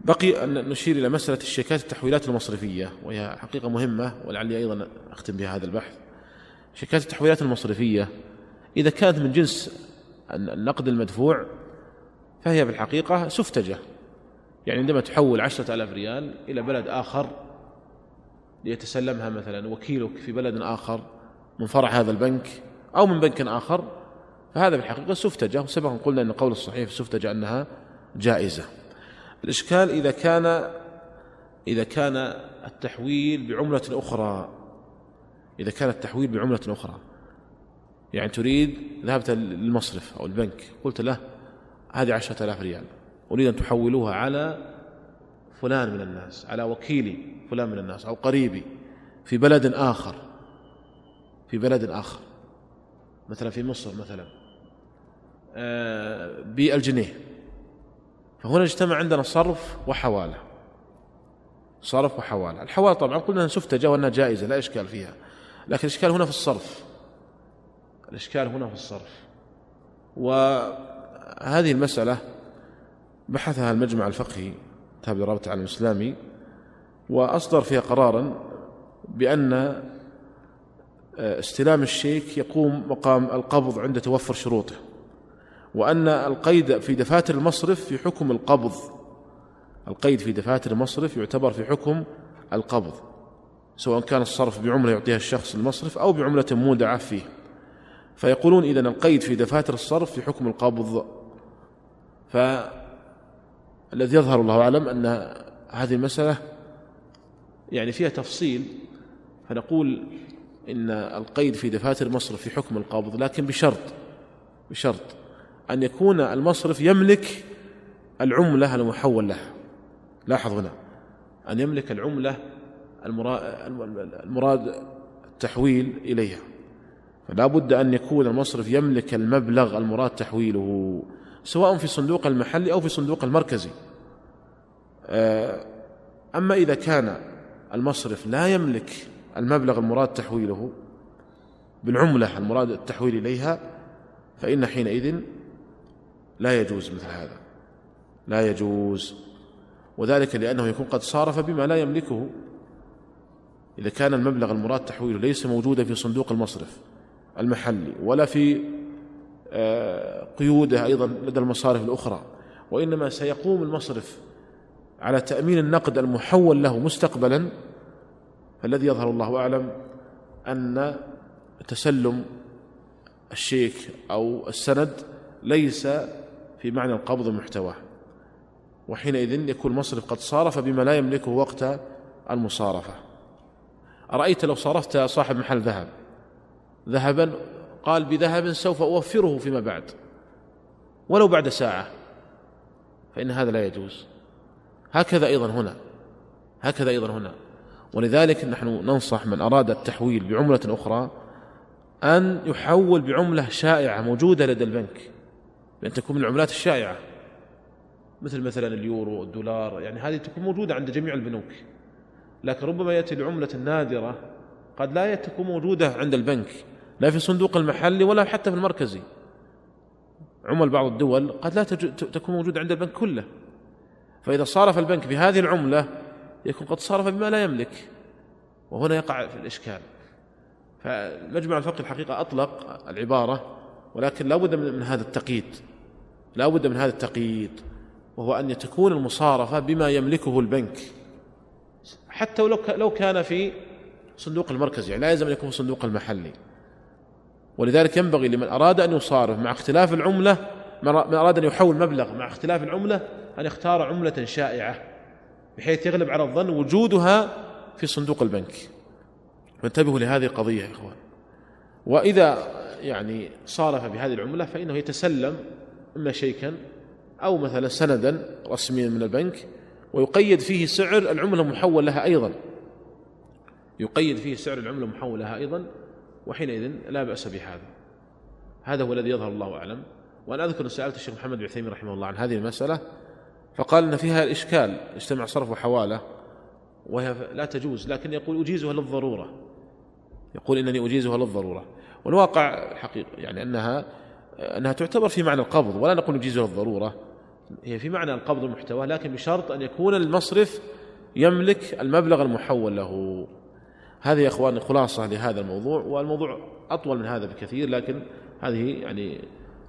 بقي أن نشير إلى مسألة الشيكات التحويلات المصرفية وهي حقيقة مهمة ولعلي أيضا أختم بها هذا البحث. شيكات التحويلات المصرفية إذا كانت من جنس النقد المدفوع فهي في الحقيقة سفتجة. يعني عندما تحول عشرة ألاف ريال إلى بلد آخر ليتسلمها مثلا وكيلك في بلد آخر من فرع هذا البنك أو من بنك آخر فهذا في الحقيقة سفتجة وسبق قلنا أن قول الصحيح في السفتجة أنها جائزة. الإشكال إذا كان إذا كان التحويل بعملة أخرى إذا كان التحويل بعملة أخرى. يعني تريد ذهبت للمصرف أو البنك قلت له هذه عشرة آلاف ريال أريد أن تحولوها على فلان من الناس على وكيلي فلان من الناس أو قريبي في بلد آخر في بلد آخر. مثلا في مصر مثلا. بالجنيه. فهنا اجتمع عندنا صرف وحوالة. صرف وحوالة. الحوالة طبعا قلنا أن سفتجة وأنها جائزة لا إشكال فيها. لكن الإشكال هنا في الصرف. الإشكال هنا في الصرف. وهذه المسألة بحثها المجمع الفقهي تابع رابطة العالم الإسلامي وأصدر فيها قرارا بأن آه، استلام الشيك يقوم مقام القبض عند توفر شروطه. وأن القيد في دفاتر المصرف في حكم القبض. القيد في دفاتر المصرف يعتبر في حكم القبض سواء كان الصرف بعملة يعطيها الشخص المصرف أو بعملة مودعة فيه. فيقولون إذن القيد في دفاتر الصرف في حكم القبض. فالذي يظهر الله أعلم أن هذه المسألة يعني فيها تفصيل فنقول إن القيد في دفاتر المصرف في حكم القبض لكن بشرط بشرط. أن يكون المصرف يملك العملة المحول لها لاحظ هنا. أن يملك العملة المراد التحويل إليها. فلا بد أن يكون المصرف يملك المبلغ المراد تحويله سواء في صندوق المحلي أو في صندوق المركزي آه، أما إذا كان المصرف لا يملك المبلغ المراد تحويله بالعملة المراد التحويل إليها فإن حينئذ لا يجوز مثل هذا. لا يجوز. وذلك لأنه يكون قد صارف بما لا يملكه. إذا كان المبلغ المراد تحويله ليس موجودا في صندوق المصرف المحلي ولا في آه، قيوده أيضا لدى المصارف الأخرى. وإنما سيقوم المصرف على تأمين النقد المحول له مستقبلا. فالذي يظهر الله أعلم أن تسلم الشيك أو السند ليس في معنى القبض ومحتواه وحينئذ يكون المصرف قد صارف بما لا يملكه وقت المصارفة. أرأيت لو صرفت صاحب محل ذهب؟ ذهبا؟ قال بذهب سوف أوفره فيما بعد. ولو بعد ساعة. فإن هذا لا يجوز. هكذا أيضا هنا. هكذا أيضا هنا. ولذلك نحن ننصح من أراد التحويل بعملة أخرى أن يحول بعملة شائعة موجودة لدى البنك. بأن تكون من العملات الشائعة. مثل مثلا اليورو الدولار يعني هذه تكون موجودة عند جميع البنوك. لكن ربما يأتي بعملة نادرة قد لا تكون موجودة عند البنك. لا في الصندوق المحلي ولا حتى في المركزي. عمل بعض الدول قد لا تكون موجودة عند البنك كله. فإذا صارف البنك بهذه العملة يكون قد صرف بما لا يملك. وهنا يقع في الإشكال. فمجمع الفقه الحقيقة أطلق العبارة ولكن لا بد من هذا التقييد. لا بد من هذا التقييد وهو أن تكون المصارفة بما يملكه البنك. حتى ولو لو كان في صندوق المركزي يعني لا يلزم أن يكون في الصندوق المحلي. ولذلك ينبغي لمن أراد أن يصارف مع اختلاف العملة من أراد أن يحول مبلغ مع اختلاف العملة أن يختار عملة شائعة بحيث يغلب على الظن وجودها في صندوق البنك. فانتبهوا لهذه القضية يا إخوان. وإذا يعني صارف بهذه العملة فإنه يتسلم إما شيكا أو مثلا سندا رسميا من البنك ويقيد فيه سعر العملة المحول لها أيضا. يقيد فيه سعر العملة المحول لها أيضا وحينئذ لا بأس بهذا. هذا هو الذي يظهر الله أعلم. وأنا أذكر سألت الشيخ محمد بن عثيمين رحمه الله عن هذه المسألة فقال أن فيها الإشكال اجتمع صرف وحوالة وهي لا تجوز لكن يقول أجيزها للضرورة. يقول إنني أجيزها للضرورة. والواقع حقيقة يعني أنها أنها تعتبر في معنى القبض ولا نقول نجيزها للضرورة هي في معنى القبض المحتوى لكن بشرط أن يكون المصرف يملك المبلغ المحول له. هذه يا اخواني خلاصة لهذا الموضوع والموضوع أطول من هذا بكثير لكن هذه يعني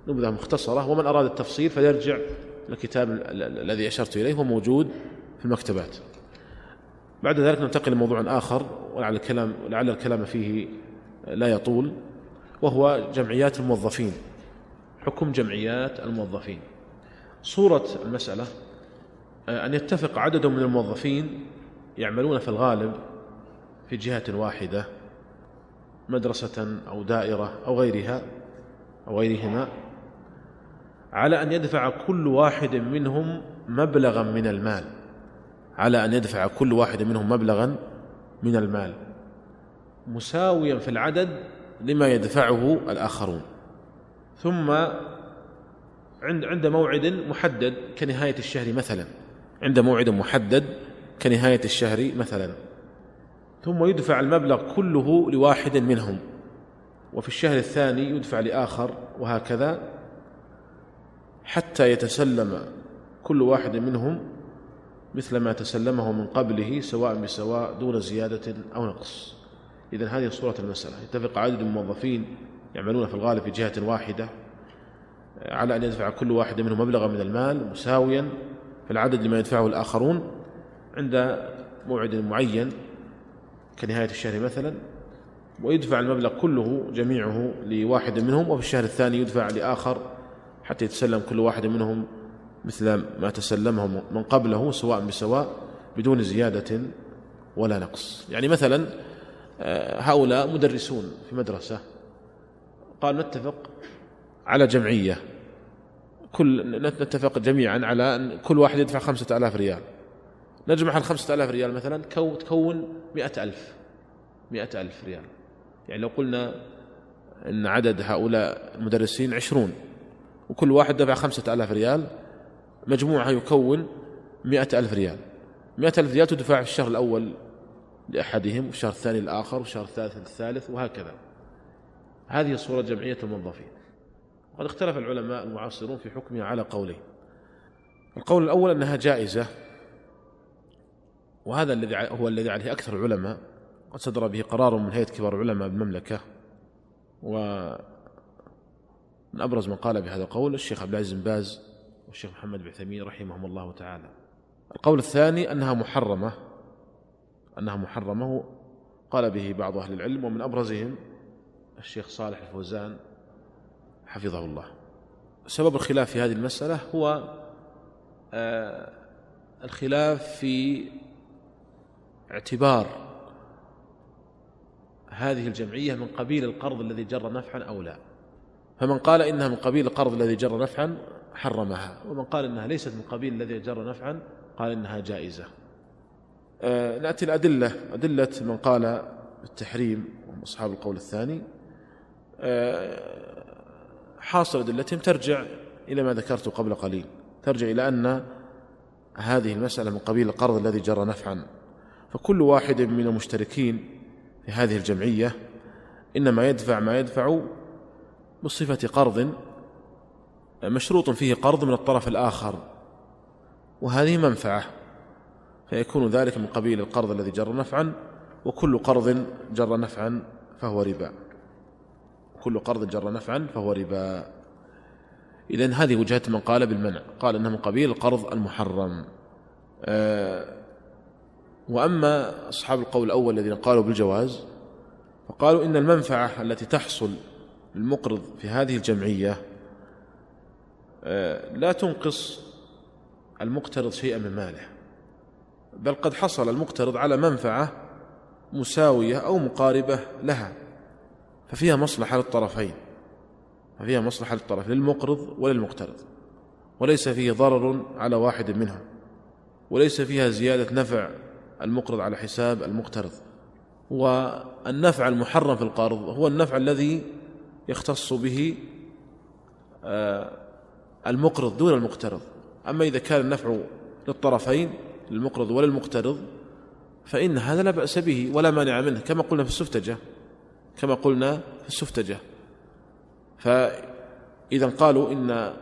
نبذة مختصرة. ومن أراد التفصيل فليرجع الكتاب الذي أشرت إليه هو موجود في المكتبات. بعد ذلك ننتقل لموضوع آخر ولعل الكلام لعل الكلام فيه لا يطول. وهو جمعيات الموظفين. حكم جمعيات الموظفين. صورة المسألة أن يتفق عدد من الموظفين يعملون في الغالب في جهة واحدة مدرسة أو دائرة أو غيرها أو غيرهما على أن يدفع كل واحد منهم مبلغا من المال. على أن يدفع كل واحد منهم مبلغا من المال. مساويا في العدد لما يدفعه الآخرون. ثم عند عند موعد محدد كنهاية الشهر مثلا. عند موعد محدد كنهاية الشهر مثلا. ثم يدفع المبلغ كله لواحد منهم. وفي الشهر الثاني يدفع لآخر وهكذا حتى يتسلم كل واحد منهم مثل ما تسلمه من قبله سواء بسواء دون زيادة أو نقص. إذا هذه صورة المسألة. يتفق عدد الموظفين يعملون في الغالب في جهة واحدة على أن يدفع كل واحد منهم مبلغا من المال مساويا في العدد لما يدفعه الآخرون عند موعد معين كنهاية الشهر مثلا ويدفع المبلغ كله جميعه لواحد منهم وفي الشهر الثاني يدفع لآخر حتى يتسلم كل واحد منهم مثل ما تسلمه من قبله سواء بسواء بدون زيادة ولا نقص. يعني مثلا آه، هؤلاء مدرسون في مدرسة. قال نتفق على جمعية. كل نتفق جميعا على أن كل واحد يدفع خمسة آلاف ريال. نجمع الخمسة آلاف ريال مثلا تكون مئة ألف. مئة ألف ريال. يعني لو قلنا أن عدد هؤلاء المدرسين عشرون وكل واحد دفع خمسة آلاف ريال مجموعها يكون مئة ألف ريال. مئة ألف ريال تدفع في الشهر الأول لأحدهم وفي الشهر الثاني للآخر وفي الشهر الثالث للثالث وهكذا. هذه صورة جمعية الموظفين. وقد اختلف العلماء المعاصرون في حكمها على قولين. القول الأول أنها جائزة وهذا الذي هو الذي عليه أكثر العلماء. قد صدر به قرار من هيئة كبار العلماء بالمملكة. ومن أبرز من قال بهذا القول الشيخ عبد العزيز بن باز والشيخ محمد بن عثيمين رحمهم الله تعالى. القول الثاني أنها محرمة. أنها محرمة قال به بعض أهل العلم ومن أبرزهم الشيخ صالح الفوزان حفظه الله. سبب الخلاف في هذه المسألة هو آه، الخلاف في اعتبار هذه الجمعية من قبيل القرض الذي جر نفعا أو لا. فمن قال إنها من قبيل القرض الذي جر نفعا حرمها ومن قال إنها ليست من قبيل الذي جر نفعا قال إنها جائزة. نأتي الأدلة. أدلة من قال بالتحريم وهم أصحاب القول الثاني. آه حاصل أدلتهم ترجع إلى ما ذكرت قبل قليل. ترجع إلى أن هذه المسألة من قبيل القرض الذي جرى نفعا. فكل واحد من المشتركين في هذه الجمعية إنما يدفع ما يدفع بصفة قرض مشروط فيه قرض من الطرف الآخر. وهذه منفعة. فيكون ذلك من قبيل القرض الذي جر نفعا وكل قرض جر نفعا فهو ربا. كل قرض جر نفعا فهو ربا. إذن هذه وجهة من قال بالمنع. قال إنه من قبيل القرض المحرم. آه وأما أصحاب القول الأول الذين قالوا بالجواز فقالوا إن المنفعة التي تحصل للمقرض في هذه الجمعية آه لا تنقص المقترض شيئا من ماله. بل قد حصل المقترض على منفعة مساوية أو مقاربة لها ففيها مصلحة للطرفين ففيها مصلحة للطرف للمقرض وللمقترض وليس فيه ضرر على واحد منهم وليس فيها زيادة نفع المقرض على حساب المقترض. والنفع المحرم في القرض هو النفع الذي يختص به آه، المقرض دون المقترض. أما إذا كان النفع للطرفين للمقرض وللمقترض فإن هذا لا بأس به ولا مانع منه كما قلنا في السفتجة كما قلنا في السفتجة. فإذا قالوا إن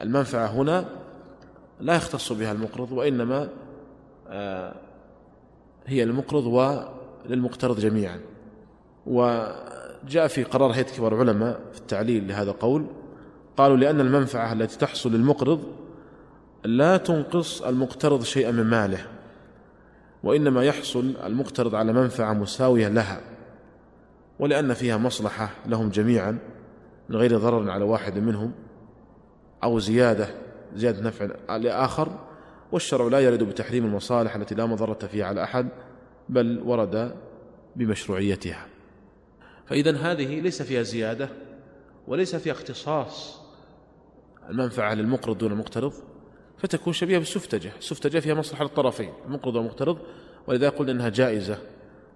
المنفعة هنا لا يختص بها المقرض وإنما آه، هي للمقرض وللمقترض جميعا. وجاء في قرار هيئة كبار العلماء في التعليل لهذا القول قالوا لأن المنفعة التي تحصل للمقرض لا تنقص المقترض شيئا من ماله وإنما يحصل المقترض على منفعة مساوية لها ولأن فيها مصلحة لهم جميعا من غير ضرر على واحد منهم أو زيادة زيادة نفع لآخر والشرع لا يرد بتحريم المصالح التي لا مضرة فيها على أحد بل ورد بمشروعيتها. فإذا هذه ليس فيها زيادة وليس فيها اختصاص المنفعة للمقرض دون المقترض فتكون شبيهة بالسفتجة. السفتجة فيها مصلحة للطرفين المقرض والمقترض ولذلك قلنا أنها جائزة.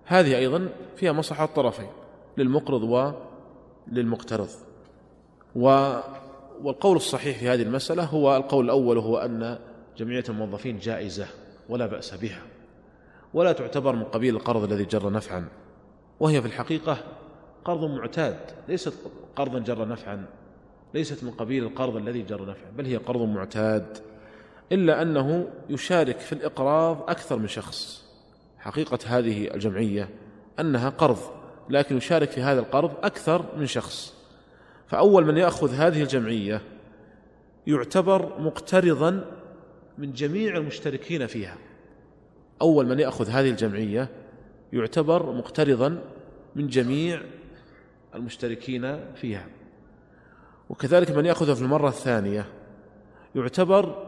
هذه أيضا فيها مصلحة الطرفين للمقرض وللمقترض والقول الصحيح في هذه المسألة هو القول الأول هو أن جمعية الموظفين جائزة ولا بأس بها. ولا تعتبر من قبيل القرض الذي جر نفعا. وهي في الحقيقة قرض معتاد ليست قرضا جر نفعا ليست من قبيل القرض الذي جر نفعا بل هي قرض معتاد. إلا أنه يشارك في الإقراض أكثر من شخص. حقيقة هذه الجمعية أنها قرض لكن يشارك في هذا القرض أكثر من شخص. فأول من يأخذ هذه الجمعية يعتبر مقترضا من جميع المشتركين فيها. أول من يأخذ هذه الجمعية يعتبر مقترضا من جميع المشتركين فيها. وكذلك من يأخذها في المرة الثانية يعتبر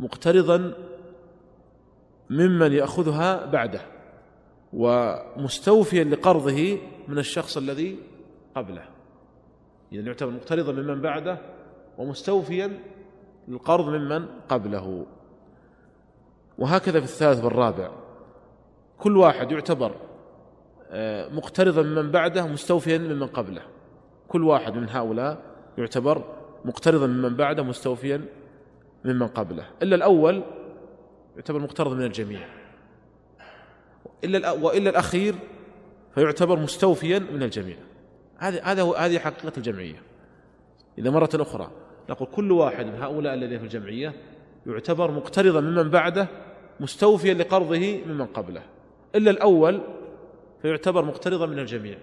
مقترضا ممن يأخذها بعده ومستوفيا لقرضه من الشخص الذي قبله. يعني يعتبر مقترضا ممن بعده ومستوفيا للقرض ممن قبله. وهكذا في الثالث والرابع. كل واحد يعتبر آه، مقترضا ممن بعده مستوفيا ممن قبله. كل واحد من هؤلاء يعتبر مقترضا ممن بعده مستوفيا ممن قبله. إلا الأول يعتبر مقترض من الجميع. إلا وإلا الأخير فيعتبر مستوفيا من الجميع. هذه هذا هذه حقيقة الجمعية. إذا مرة أخرى نقول كل واحد من هؤلاء الذين في الجمعية يعتبر مقترضا ممن بعده مستوفيا لقرضه ممن قبله. إلا الأول فيعتبر مقترضا من الجميع.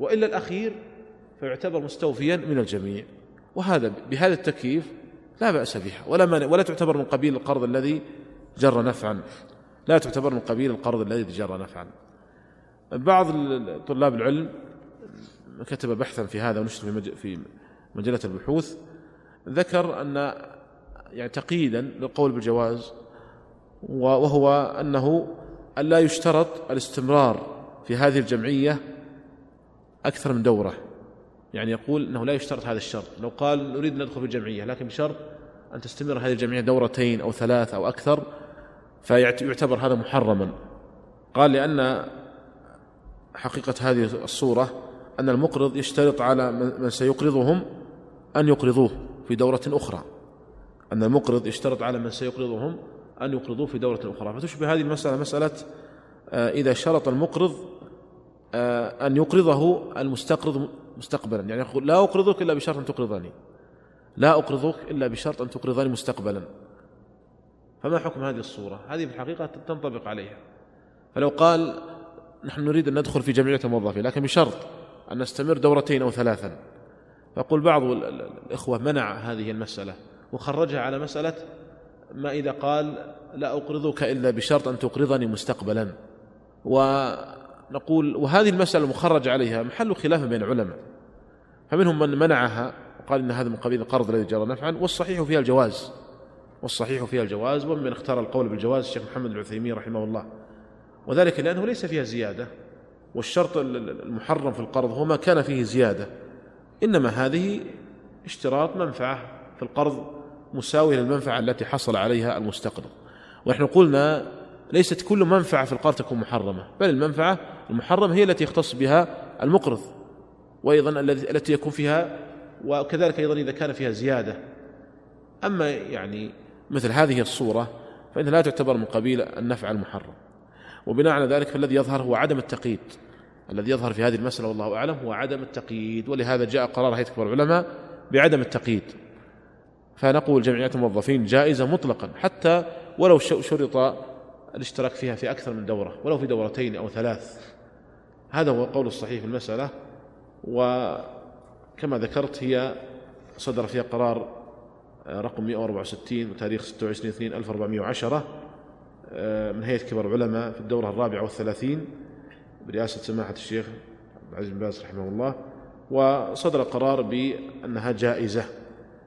وإلا الأخير فيعتبر مستوفيا من الجميع. وهذا بهذا التكييف لا بأس بها. ولا ولا تعتبر من قبيل القرض الذي جر نفعا. لا تعتبر من قبيل القرض الذي جر نفعا. بعض طلاب العلم كتب بحثا في هذا ونشر في في مجلة البحوث ذكر أن يعني تقييدا للقول بالجواز وهو أنه أن لا يشترط الاستمرار في هذه الجمعية أكثر من دورة. يعني يقول أنه لا يشترط هذا الشرط. لو قال نريد أن ندخل في الجمعية لكن بشرط أن تستمر هذه الجمعية دورتين أو ثلاث أو أكثر فيعتبر هذا محرما. قال لأن حقيقة هذه الصورة أن المقرض يشترط على من سيقرضهم أن يقرضوه في دورة أخرى. أن المقرض يشترط على من سيقرضهم أن يقرضوه في دورة أخرى. فتشبه هذه المسألة مسألة آه، إذا شرط المقرض أن يقرضه المستقرض مستقبلا. يعني يقول لا أقرضك إلا بشرط أن تقرضني. لا أقرضك إلا بشرط أن تقرضني مستقبلا. فما حكم هذه الصورة؟ هذه في الحقيقة تنطبق عليها. فلو قال نحن نريد أن ندخل في جمعية الموظفين لكن بشرط أن نستمر دورتين أو ثلاثا. فأقول بعض الإخوة منع هذه المسألة وخرجها على مسألة ما إذا قال لا أقرضك إلا بشرط أن تقرضني مستقبلا. ونقول وهذه المسألة المخرج عليها محل خلاف بين العلماء. فمنهم من منعها وقال إن هذا من قبيل القرض الذي جرى نفعا والصحيح فيها الجواز. والصحيح فيها الجواز ومن اختار القول بالجواز الشيخ محمد العثيمين رحمه الله. وذلك لأنه ليس فيها زيادة والشرط المحرم في القرض هو ما كان فيه زيادة. إنما هذه اشتراط منفعة في القرض مساوية للمنفعة التي حصل عليها المستقرض. ونحن قلنا ليست كل منفعة في القرض تكون محرمة بل المنفعة المحرمة هي التي يختص بها المقرض وأيضا التي يكون فيها وكذلك أيضا إذا كان فيها زيادة. أما يعني مثل هذه الصورة فإنها لا تعتبر من قبيل النفع المحرم. وبناء على ذلك فالذي يظهر هو عدم التقييد. الذي يظهر في هذه المسألة والله أعلم هو عدم التقييد ولهذا جاء قرار هيئة كبار العلماء بعدم التقييد. فنقول جمعيات الموظفين جائزة مطلقا حتى ولو شرط الاشتراك فيها في أكثر من دورة ولو في دورتين أو ثلاث. هذا هو القول الصحيح في المسألة وكما ذكرت هي صدر فيها قرار رقم 164 وتاريخ 26 2 1410 من هيئة كبار العلماء في الدورة الرابعة والثلاثين برئاسة سماحة الشيخ عبد العزيز بن باز رحمه الله وصدر قرار بأنها جائزة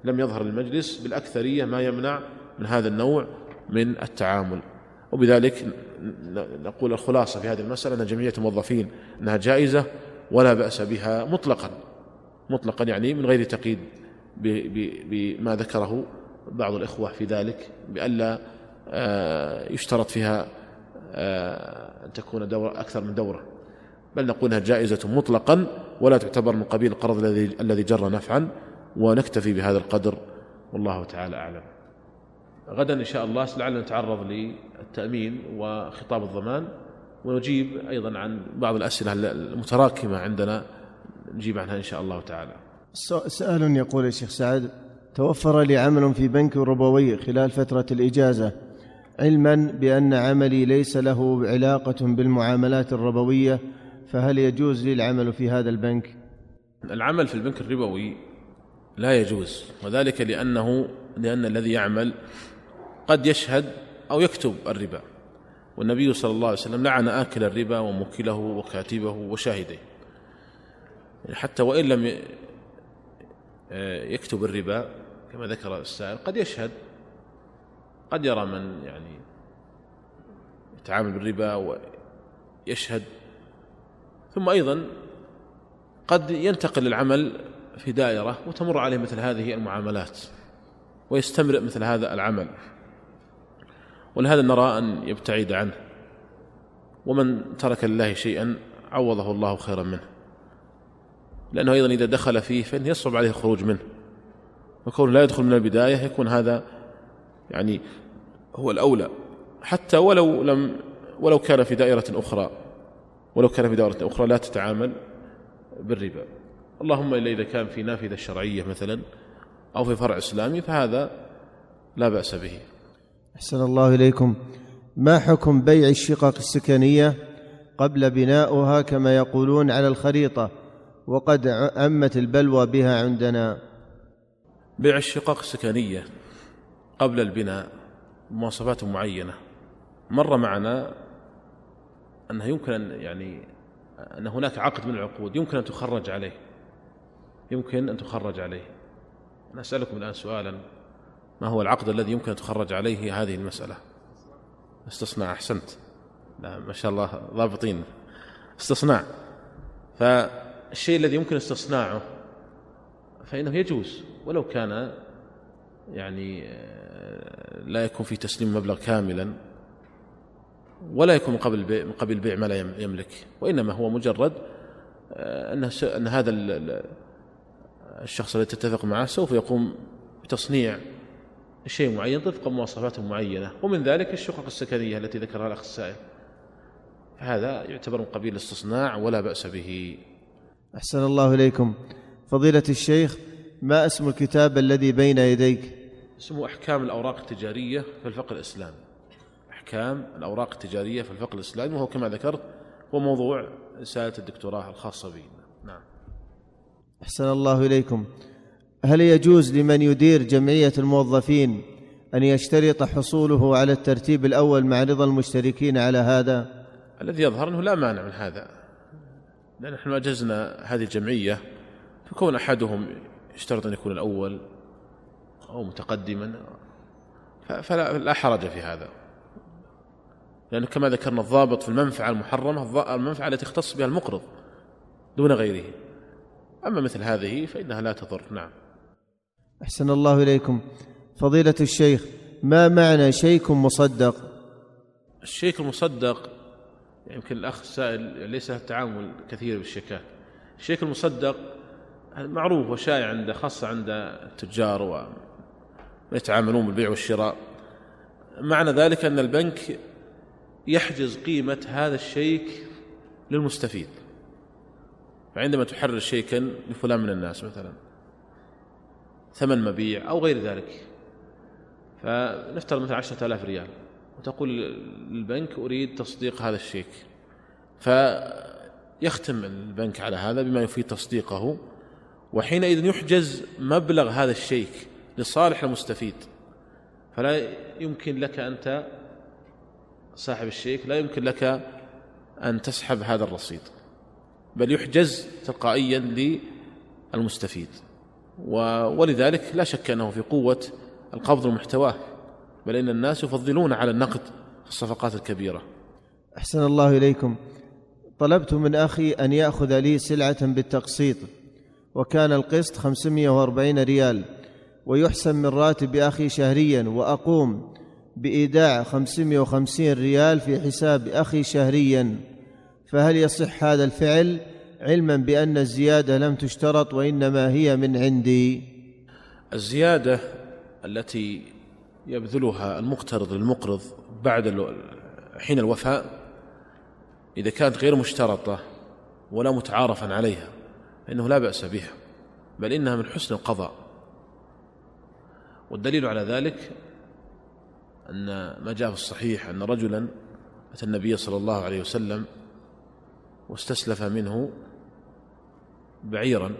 لم يظهر للمجلس بالأكثرية ما يمنع من هذا النوع من التعامل. وبذلك نقول الخلاصة في هذه المسألة أن جمعية الموظفين أنها جائزة ولا بأس بها مطلقا. مطلقا يعني من غير تقييد بما ذكره بعض الإخوة في ذلك بألا آه، يشترط فيها آه، أن تكون دورة أكثر من دورة. بل نقول أنها جائزة مطلقا ولا تعتبر من قبيل القرض الذي الذي جر نفعا ونكتفي بهذا القدر. والله تعالى أعلم. غدا إن شاء الله لعلنا نتعرض للتأمين وخطاب الضمان ونجيب أيضا عن بعض الأسئلة المتراكمة عندنا نجيب عنها إن شاء الله تعالى سؤال يقول يا شيخ سعد توفر لي عمل في بنك ربوي خلال فترة الإجازة علما بأن عملي ليس له علاقة بالمعاملات الربوية فهل يجوز لي العمل في هذا البنك؟ العمل في البنك الربوي لا يجوز وذلك لأنه لأن الذي يعمل قد يشهد أو يكتب الربا. والنبي صلى الله عليه وسلم لعن آكل الربا وموكله وكاتبه وشاهده. يعني حتى وإن لم يكتب الربا كما ذكر السائل قد يشهد. قد يرى من يعني يتعامل بالربا ويشهد. ثم أيضا قد ينتقل العمل في دائرة وتمر عليه مثل هذه المعاملات ويستمرئ مثل هذا العمل. ولهذا نرى أن يبتعد عنه. ومن ترك لله شيئا عوضه الله خيرا منه. لأنه أيضا إذا دخل فيه فإنه يصعب عليه الخروج منه. وكون لا يدخل من البداية يكون هذا يعني هو الأولى. حتى ولو لم ولو كان في دائرة أخرى. ولو كان في دائرة أخرى لا تتعامل بالربا. اللهم إلا إذا كان في نافذة شرعية مثلا أو في فرع إسلامي فهذا لا بأس به. أحسن الله إليكم. ما حكم بيع الشقق السكنية قبل بناؤها كما يقولون على الخريطة وقد عمت البلوى بها عندنا؟ بيع الشقق السكنية قبل البناء مواصفات معينة. مر معنا أنه يمكن أن يعني أن هناك عقد من العقود يمكن أن تخرج عليه. يمكن أن تخرج عليه. أنا أسألكم الآن سؤالا. ما هو العقد الذي يمكن أن تخرج عليه هذه المسألة؟ استصناع أحسنت. لا ما شاء الله ضابطين. استصناع. فالشيء الذي يمكن استصناعه فإنه يجوز ولو كان يعني آه، لا يكون في تسليم مبلغ كاملا ولا يكون من قبل البيع من قبل البيع ما لا يملك. وإنما هو مجرد آه، أن أن هذا الشخص الذي تتفق معه سوف يقوم بتصنيع شيء معين طبق مواصفات معينة. ومن ذلك الشقق السكنية التي ذكرها الأخ السائل. فهذا يعتبر من قبيل الاستصناع ولا بأس به. أحسن الله إليكم. فضيلة الشيخ ما اسم الكتاب الذي بين يديك؟ اسمه أحكام الأوراق التجارية في الفقه الإسلامي. أحكام الأوراق التجارية في الفقه الإسلامي وهو كما ذكرت هو موضوع رسالة الدكتوراه الخاصة بي. نعم. أحسن الله إليكم. هل يجوز لمن يدير جمعية الموظفين أن يشترط حصوله على الترتيب الأول مع رضا المشتركين على هذا؟ الذي يظهر أنه لا مانع من هذا. لأن نحن أجزنا هذه الجمعية فكون أحدهم يشترط أن يكون الأول أو متقدما فلا لا حرج في هذا. لأنه كما ذكرنا الضابط في المنفعة المحرمة المنفعة التي يختص بها المقرض دون غيره. أما مثل هذه فإنها لا تضر. نعم. أحسن الله إليكم. فضيلة الشيخ ما معنى شيك مصدق؟ الشيك المصدق يمكن الأخ السائل ليس التعامل كثير بالشيكات. الشيك المصدق معروف وشائع عند خاصة عند التجار ويتعاملون بالبيع والشراء. معنى ذلك أن البنك يحجز قيمة هذا الشيك للمستفيد. فعندما تحرر شيكا لفلان من الناس مثلا. ثمن مبيع أو غير ذلك. فنفترض مثلا عشرة آلاف ريال وتقول للبنك أريد تصديق هذا الشيك. فيختم البنك على هذا بما يفيد تصديقه وحينئذ يحجز مبلغ هذا الشيك لصالح المستفيد. فلا يمكن لك أنت صاحب الشيك لا يمكن لك أن تسحب هذا الرصيد بل يحجز تلقائيا للمستفيد. ولذلك لا شك أنه في قوة القبض المحتواه بل إن الناس يفضلون على النقد في الصفقات الكبيرة. أحسن الله إليكم. طلبت من أخي أن يأخذ لي سلعة بالتقسيط وكان القسط 540 ريال ويحسن من راتب أخي شهريا وأقوم بإيداع 550 ريال في حساب أخي شهريا. فهل يصح هذا الفعل؟ علما بأن الزيادة لم تشترط وإنما هي من عندي. الزيادة التي يبذلها المقترض للمقرض بعد حين الوفاء إذا كانت غير مشترطة ولا متعارفا عليها فإنه لا بأس بها بل إنها من حسن القضاء. والدليل على ذلك أن ما جاء في الصحيح أن رجلا أتى النبي صلى الله عليه وسلم واستسلف منه بعيرا.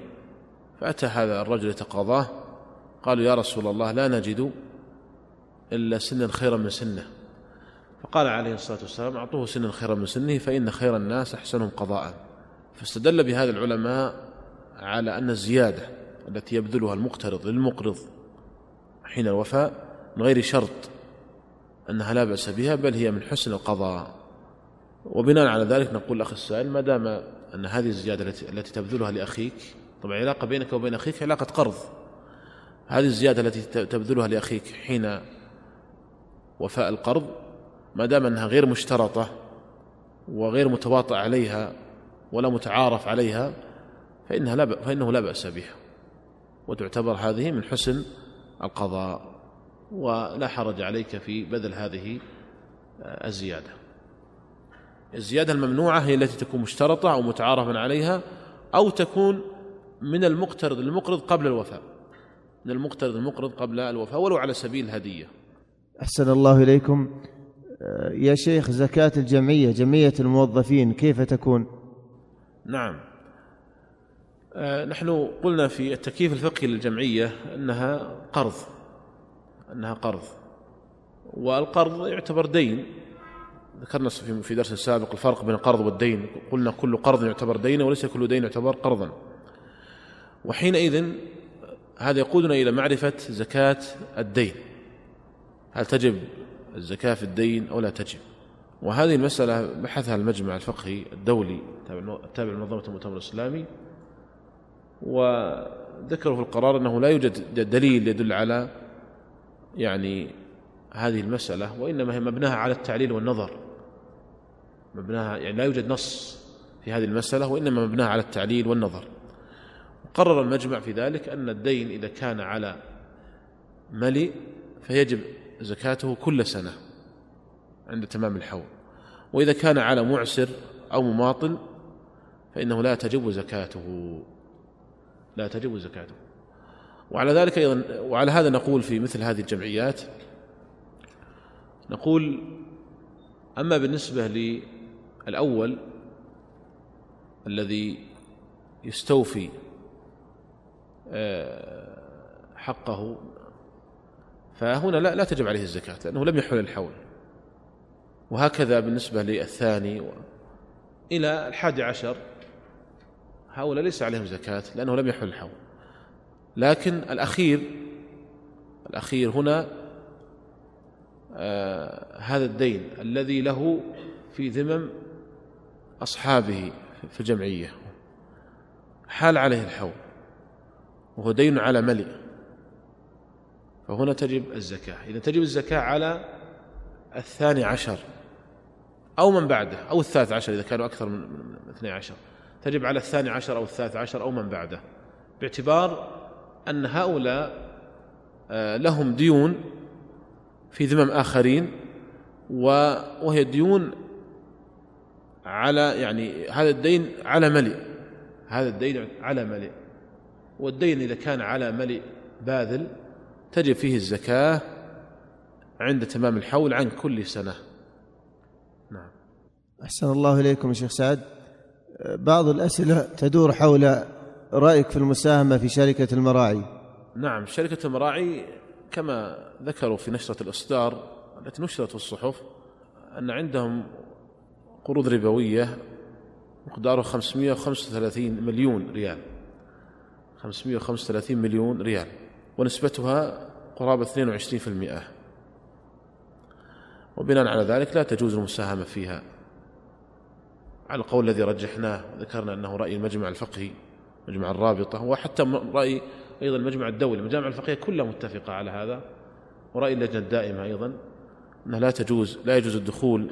فأتى هذا الرجل يتقاضاه قالوا يا رسول الله لا نجد إلا سنا خيرا من سنة. فقال عليه الصلاة والسلام أعطوه سنا خيرا من سنه فإن خير الناس أحسنهم قضاء. فاستدل بهذا العلماء على أن الزيادة التي يبذلها المقترض للمقرض حين الوفاء من غير شرط أنها لا بأس بها بل هي من حسن القضاء. وبناء على ذلك نقول الأخ السائل ما دام أن هذه الزيادة التي تبذلها لأخيك طبعا علاقة بينك وبين أخيك علاقة قرض. هذه الزيادة التي تبذلها لأخيك حين وفاء القرض ما دام أنها غير مشترطة وغير متواطئ عليها ولا متعارف عليها فإنها لا فإنه لا بأس بها. وتعتبر هذه من حسن القضاء ولا حرج عليك في بذل هذه الزيادة. الزيادة الممنوعة هي التي تكون مشترطة أو متعارفا عليها أو تكون من المقترض المقرض قبل الوفاء من المقترض المقرض قبل الوفاء ولو على سبيل الهدية. أحسن الله إليكم. يا شيخ زكاة الجمعية جمعية الموظفين كيف تكون؟ نعم. آه، نحن قلنا في التكييف الفقهي للجمعية أنها قرض أنها قرض. والقرض يعتبر دين. ذكرنا في درس سابق الفرق بين القرض والدين. قلنا كل قرض يعتبر دينا وليس كل دين يعتبر قرضا. وحينئذ هذا يقودنا إلى معرفة زكاة الدين. هل تجب الزكاة في الدين أو لا تجب؟ وهذه المسألة بحثها المجمع الفقهي الدولي التابع لمنظمة المؤتمر الإسلامي وذكروا في القرار أنه لا يوجد دليل يدل على يعني هذه المسألة وإنما هي مبناها على التعليل والنظر. مبناها يعني لا يوجد نص في هذه المسألة وإنما مبناها على التعليل والنظر. قرر المجمع في ذلك أن الدين إذا كان على ملئ فيجب زكاته كل سنة عند تمام الحول. وإذا كان على معسر أو مماطل فإنه لا تجب زكاته. لا تجب زكاته. وعلى ذلك أيضا وعلى هذا نقول في مثل هذه الجمعيات نقول أما بالنسبة للأول الذي يستوفي آه، حقه. فهنا لا, لا تجب عليه الزكاة لأنه لم يحل الحول. وهكذا بالنسبة للثاني إلى الحادي عشر هؤلاء ليس عليهم زكاة لأنه لم يحل الحول. لكن الأخير الأخير هنا آه هذا الدين الذي له في ذمم أصحابه في الجمعية. حال عليه الحول وهو دين على ملئ فهنا تجب الزكاة. إذا تجب الزكاة على الثاني عشر أو من بعده أو الثالث عشر إذا كانوا أكثر من اثني عشر. تجب على الثاني عشر أو الثالث عشر أو من بعده. باعتبار أن هؤلاء آه، لهم ديون في ذمم آخرين وهي ديون على يعني هذا الدين على ملئ هذا الدين على ملئ والدين إذا كان على ملئ باذل تجب فيه الزكاة عند تمام الحول عن كل سنة. نعم. أحسن الله إليكم يا شيخ سعد. بعض الأسئلة تدور حول رأيك في المساهمة في شركة المراعي. نعم شركة المراعي كما ذكروا في نشرة الإصدار التي نشرت في الصحف أن عندهم قروض ربوية مقداره 535 مليون ريال. 535 مليون ريال. ونسبتها قرابة 22% وبناء على ذلك لا تجوز المساهمة فيها. على القول الذي رجحناه ذكرنا أنه رأي المجمع الفقهي مجمع الرابطة وحتى رأي أيضا المجمع الدولي. المجامع الفقهية كلها متفقة على هذا ورأي اللجنة الدائمة أيضا أنها لا تجوز لا يجوز الدخول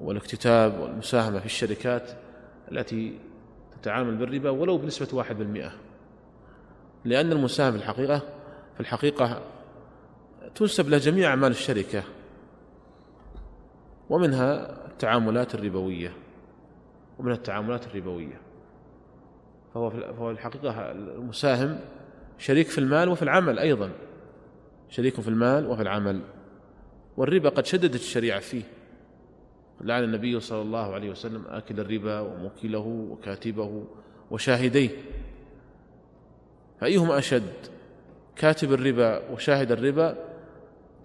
والاكتتاب والمساهمة في الشركات التي تتعامل بالربا ولو بنسبة واحد بالمئة. لأن المساهم في الحقيقة في الحقيقة تنسب له جميع أعمال الشركة ومنها التعاملات الربوية ومن التعاملات الربوية. فهو في الحقيقة المساهم شريك في المال وفي العمل أيضا شريك في المال وفي العمل. والربا قد شددت الشريعة فيه. لعن النبي صلى الله عليه وسلم آكل الربا وموكله وكاتبه وشاهديه. فأيهما أشد؟ كاتب الربا وشاهد الربا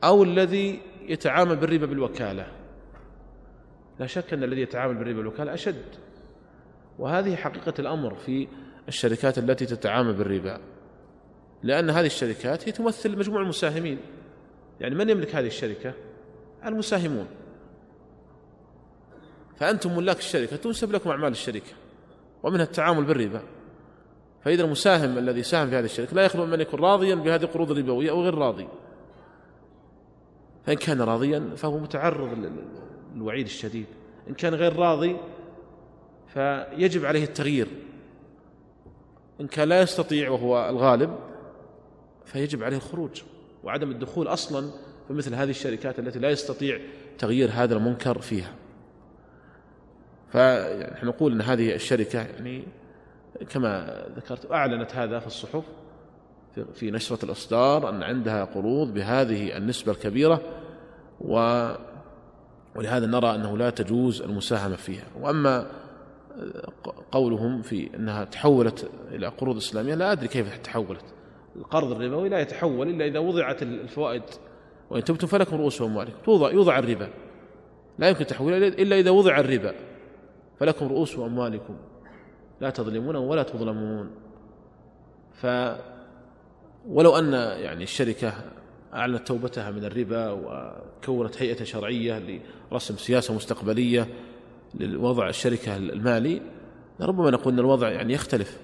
أو الذي يتعامل بالربا بالوكالة؟ لا شك أن الذي يتعامل بالربا بالوكالة أشد. وهذه حقيقة الأمر في الشركات التي تتعامل بالربا. لأن هذه الشركات هي تمثل مجموع المساهمين. يعني من يملك هذه الشركة؟ المساهمون. فأنتم ملاك الشركة تنسب لكم أعمال الشركة ومنها التعامل بالربا. فإذا المساهم الذي ساهم في هذه الشركة لا يخلو من يكون راضيا بهذه القروض الربوية أو غير راضي. فإن كان راضيا فهو متعرض للوعيد الشديد. إن كان غير راضي فيجب عليه التغيير. إن كان لا يستطيع وهو الغالب فيجب عليه الخروج وعدم الدخول أصلا في مثل هذه الشركات التي لا يستطيع تغيير هذا المنكر فيها. فنحن نقول أن هذه الشركة يعني كما ذكرت أعلنت هذا في الصحف في نشرة الإصدار أن عندها قروض بهذه النسبة الكبيرة و ولهذا نرى أنه لا تجوز المساهمة فيها. وأما قولهم في أنها تحولت إلى قروض إسلامية لا أدري كيف تحولت. القرض الربوي لا يتحول إلا إذا وضعت الفوائد. وإن تبتم فلكم رؤوس أموالكم توضع يوضع الربا. لا يمكن تحويله إلا إذا وضع الربا. فلكم رؤوس أموالكم لا تظلمون ولا تظلمون. ف ولو أن يعني الشركة أعلنت توبتها من الربا وكونت هيئة شرعية لرسم سياسة مستقبلية لوضع الشركة المالي ربما نقول أن الوضع يعني يختلف.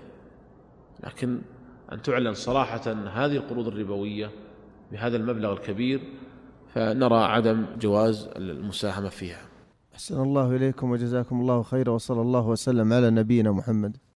لكن أن تعلن صراحة هذه القروض الربوية بهذا المبلغ الكبير فنرى عدم جواز المساهمة فيها. أحسن الله إليكم وجزاكم الله خيرا وصلى الله وسلم على نبينا محمد.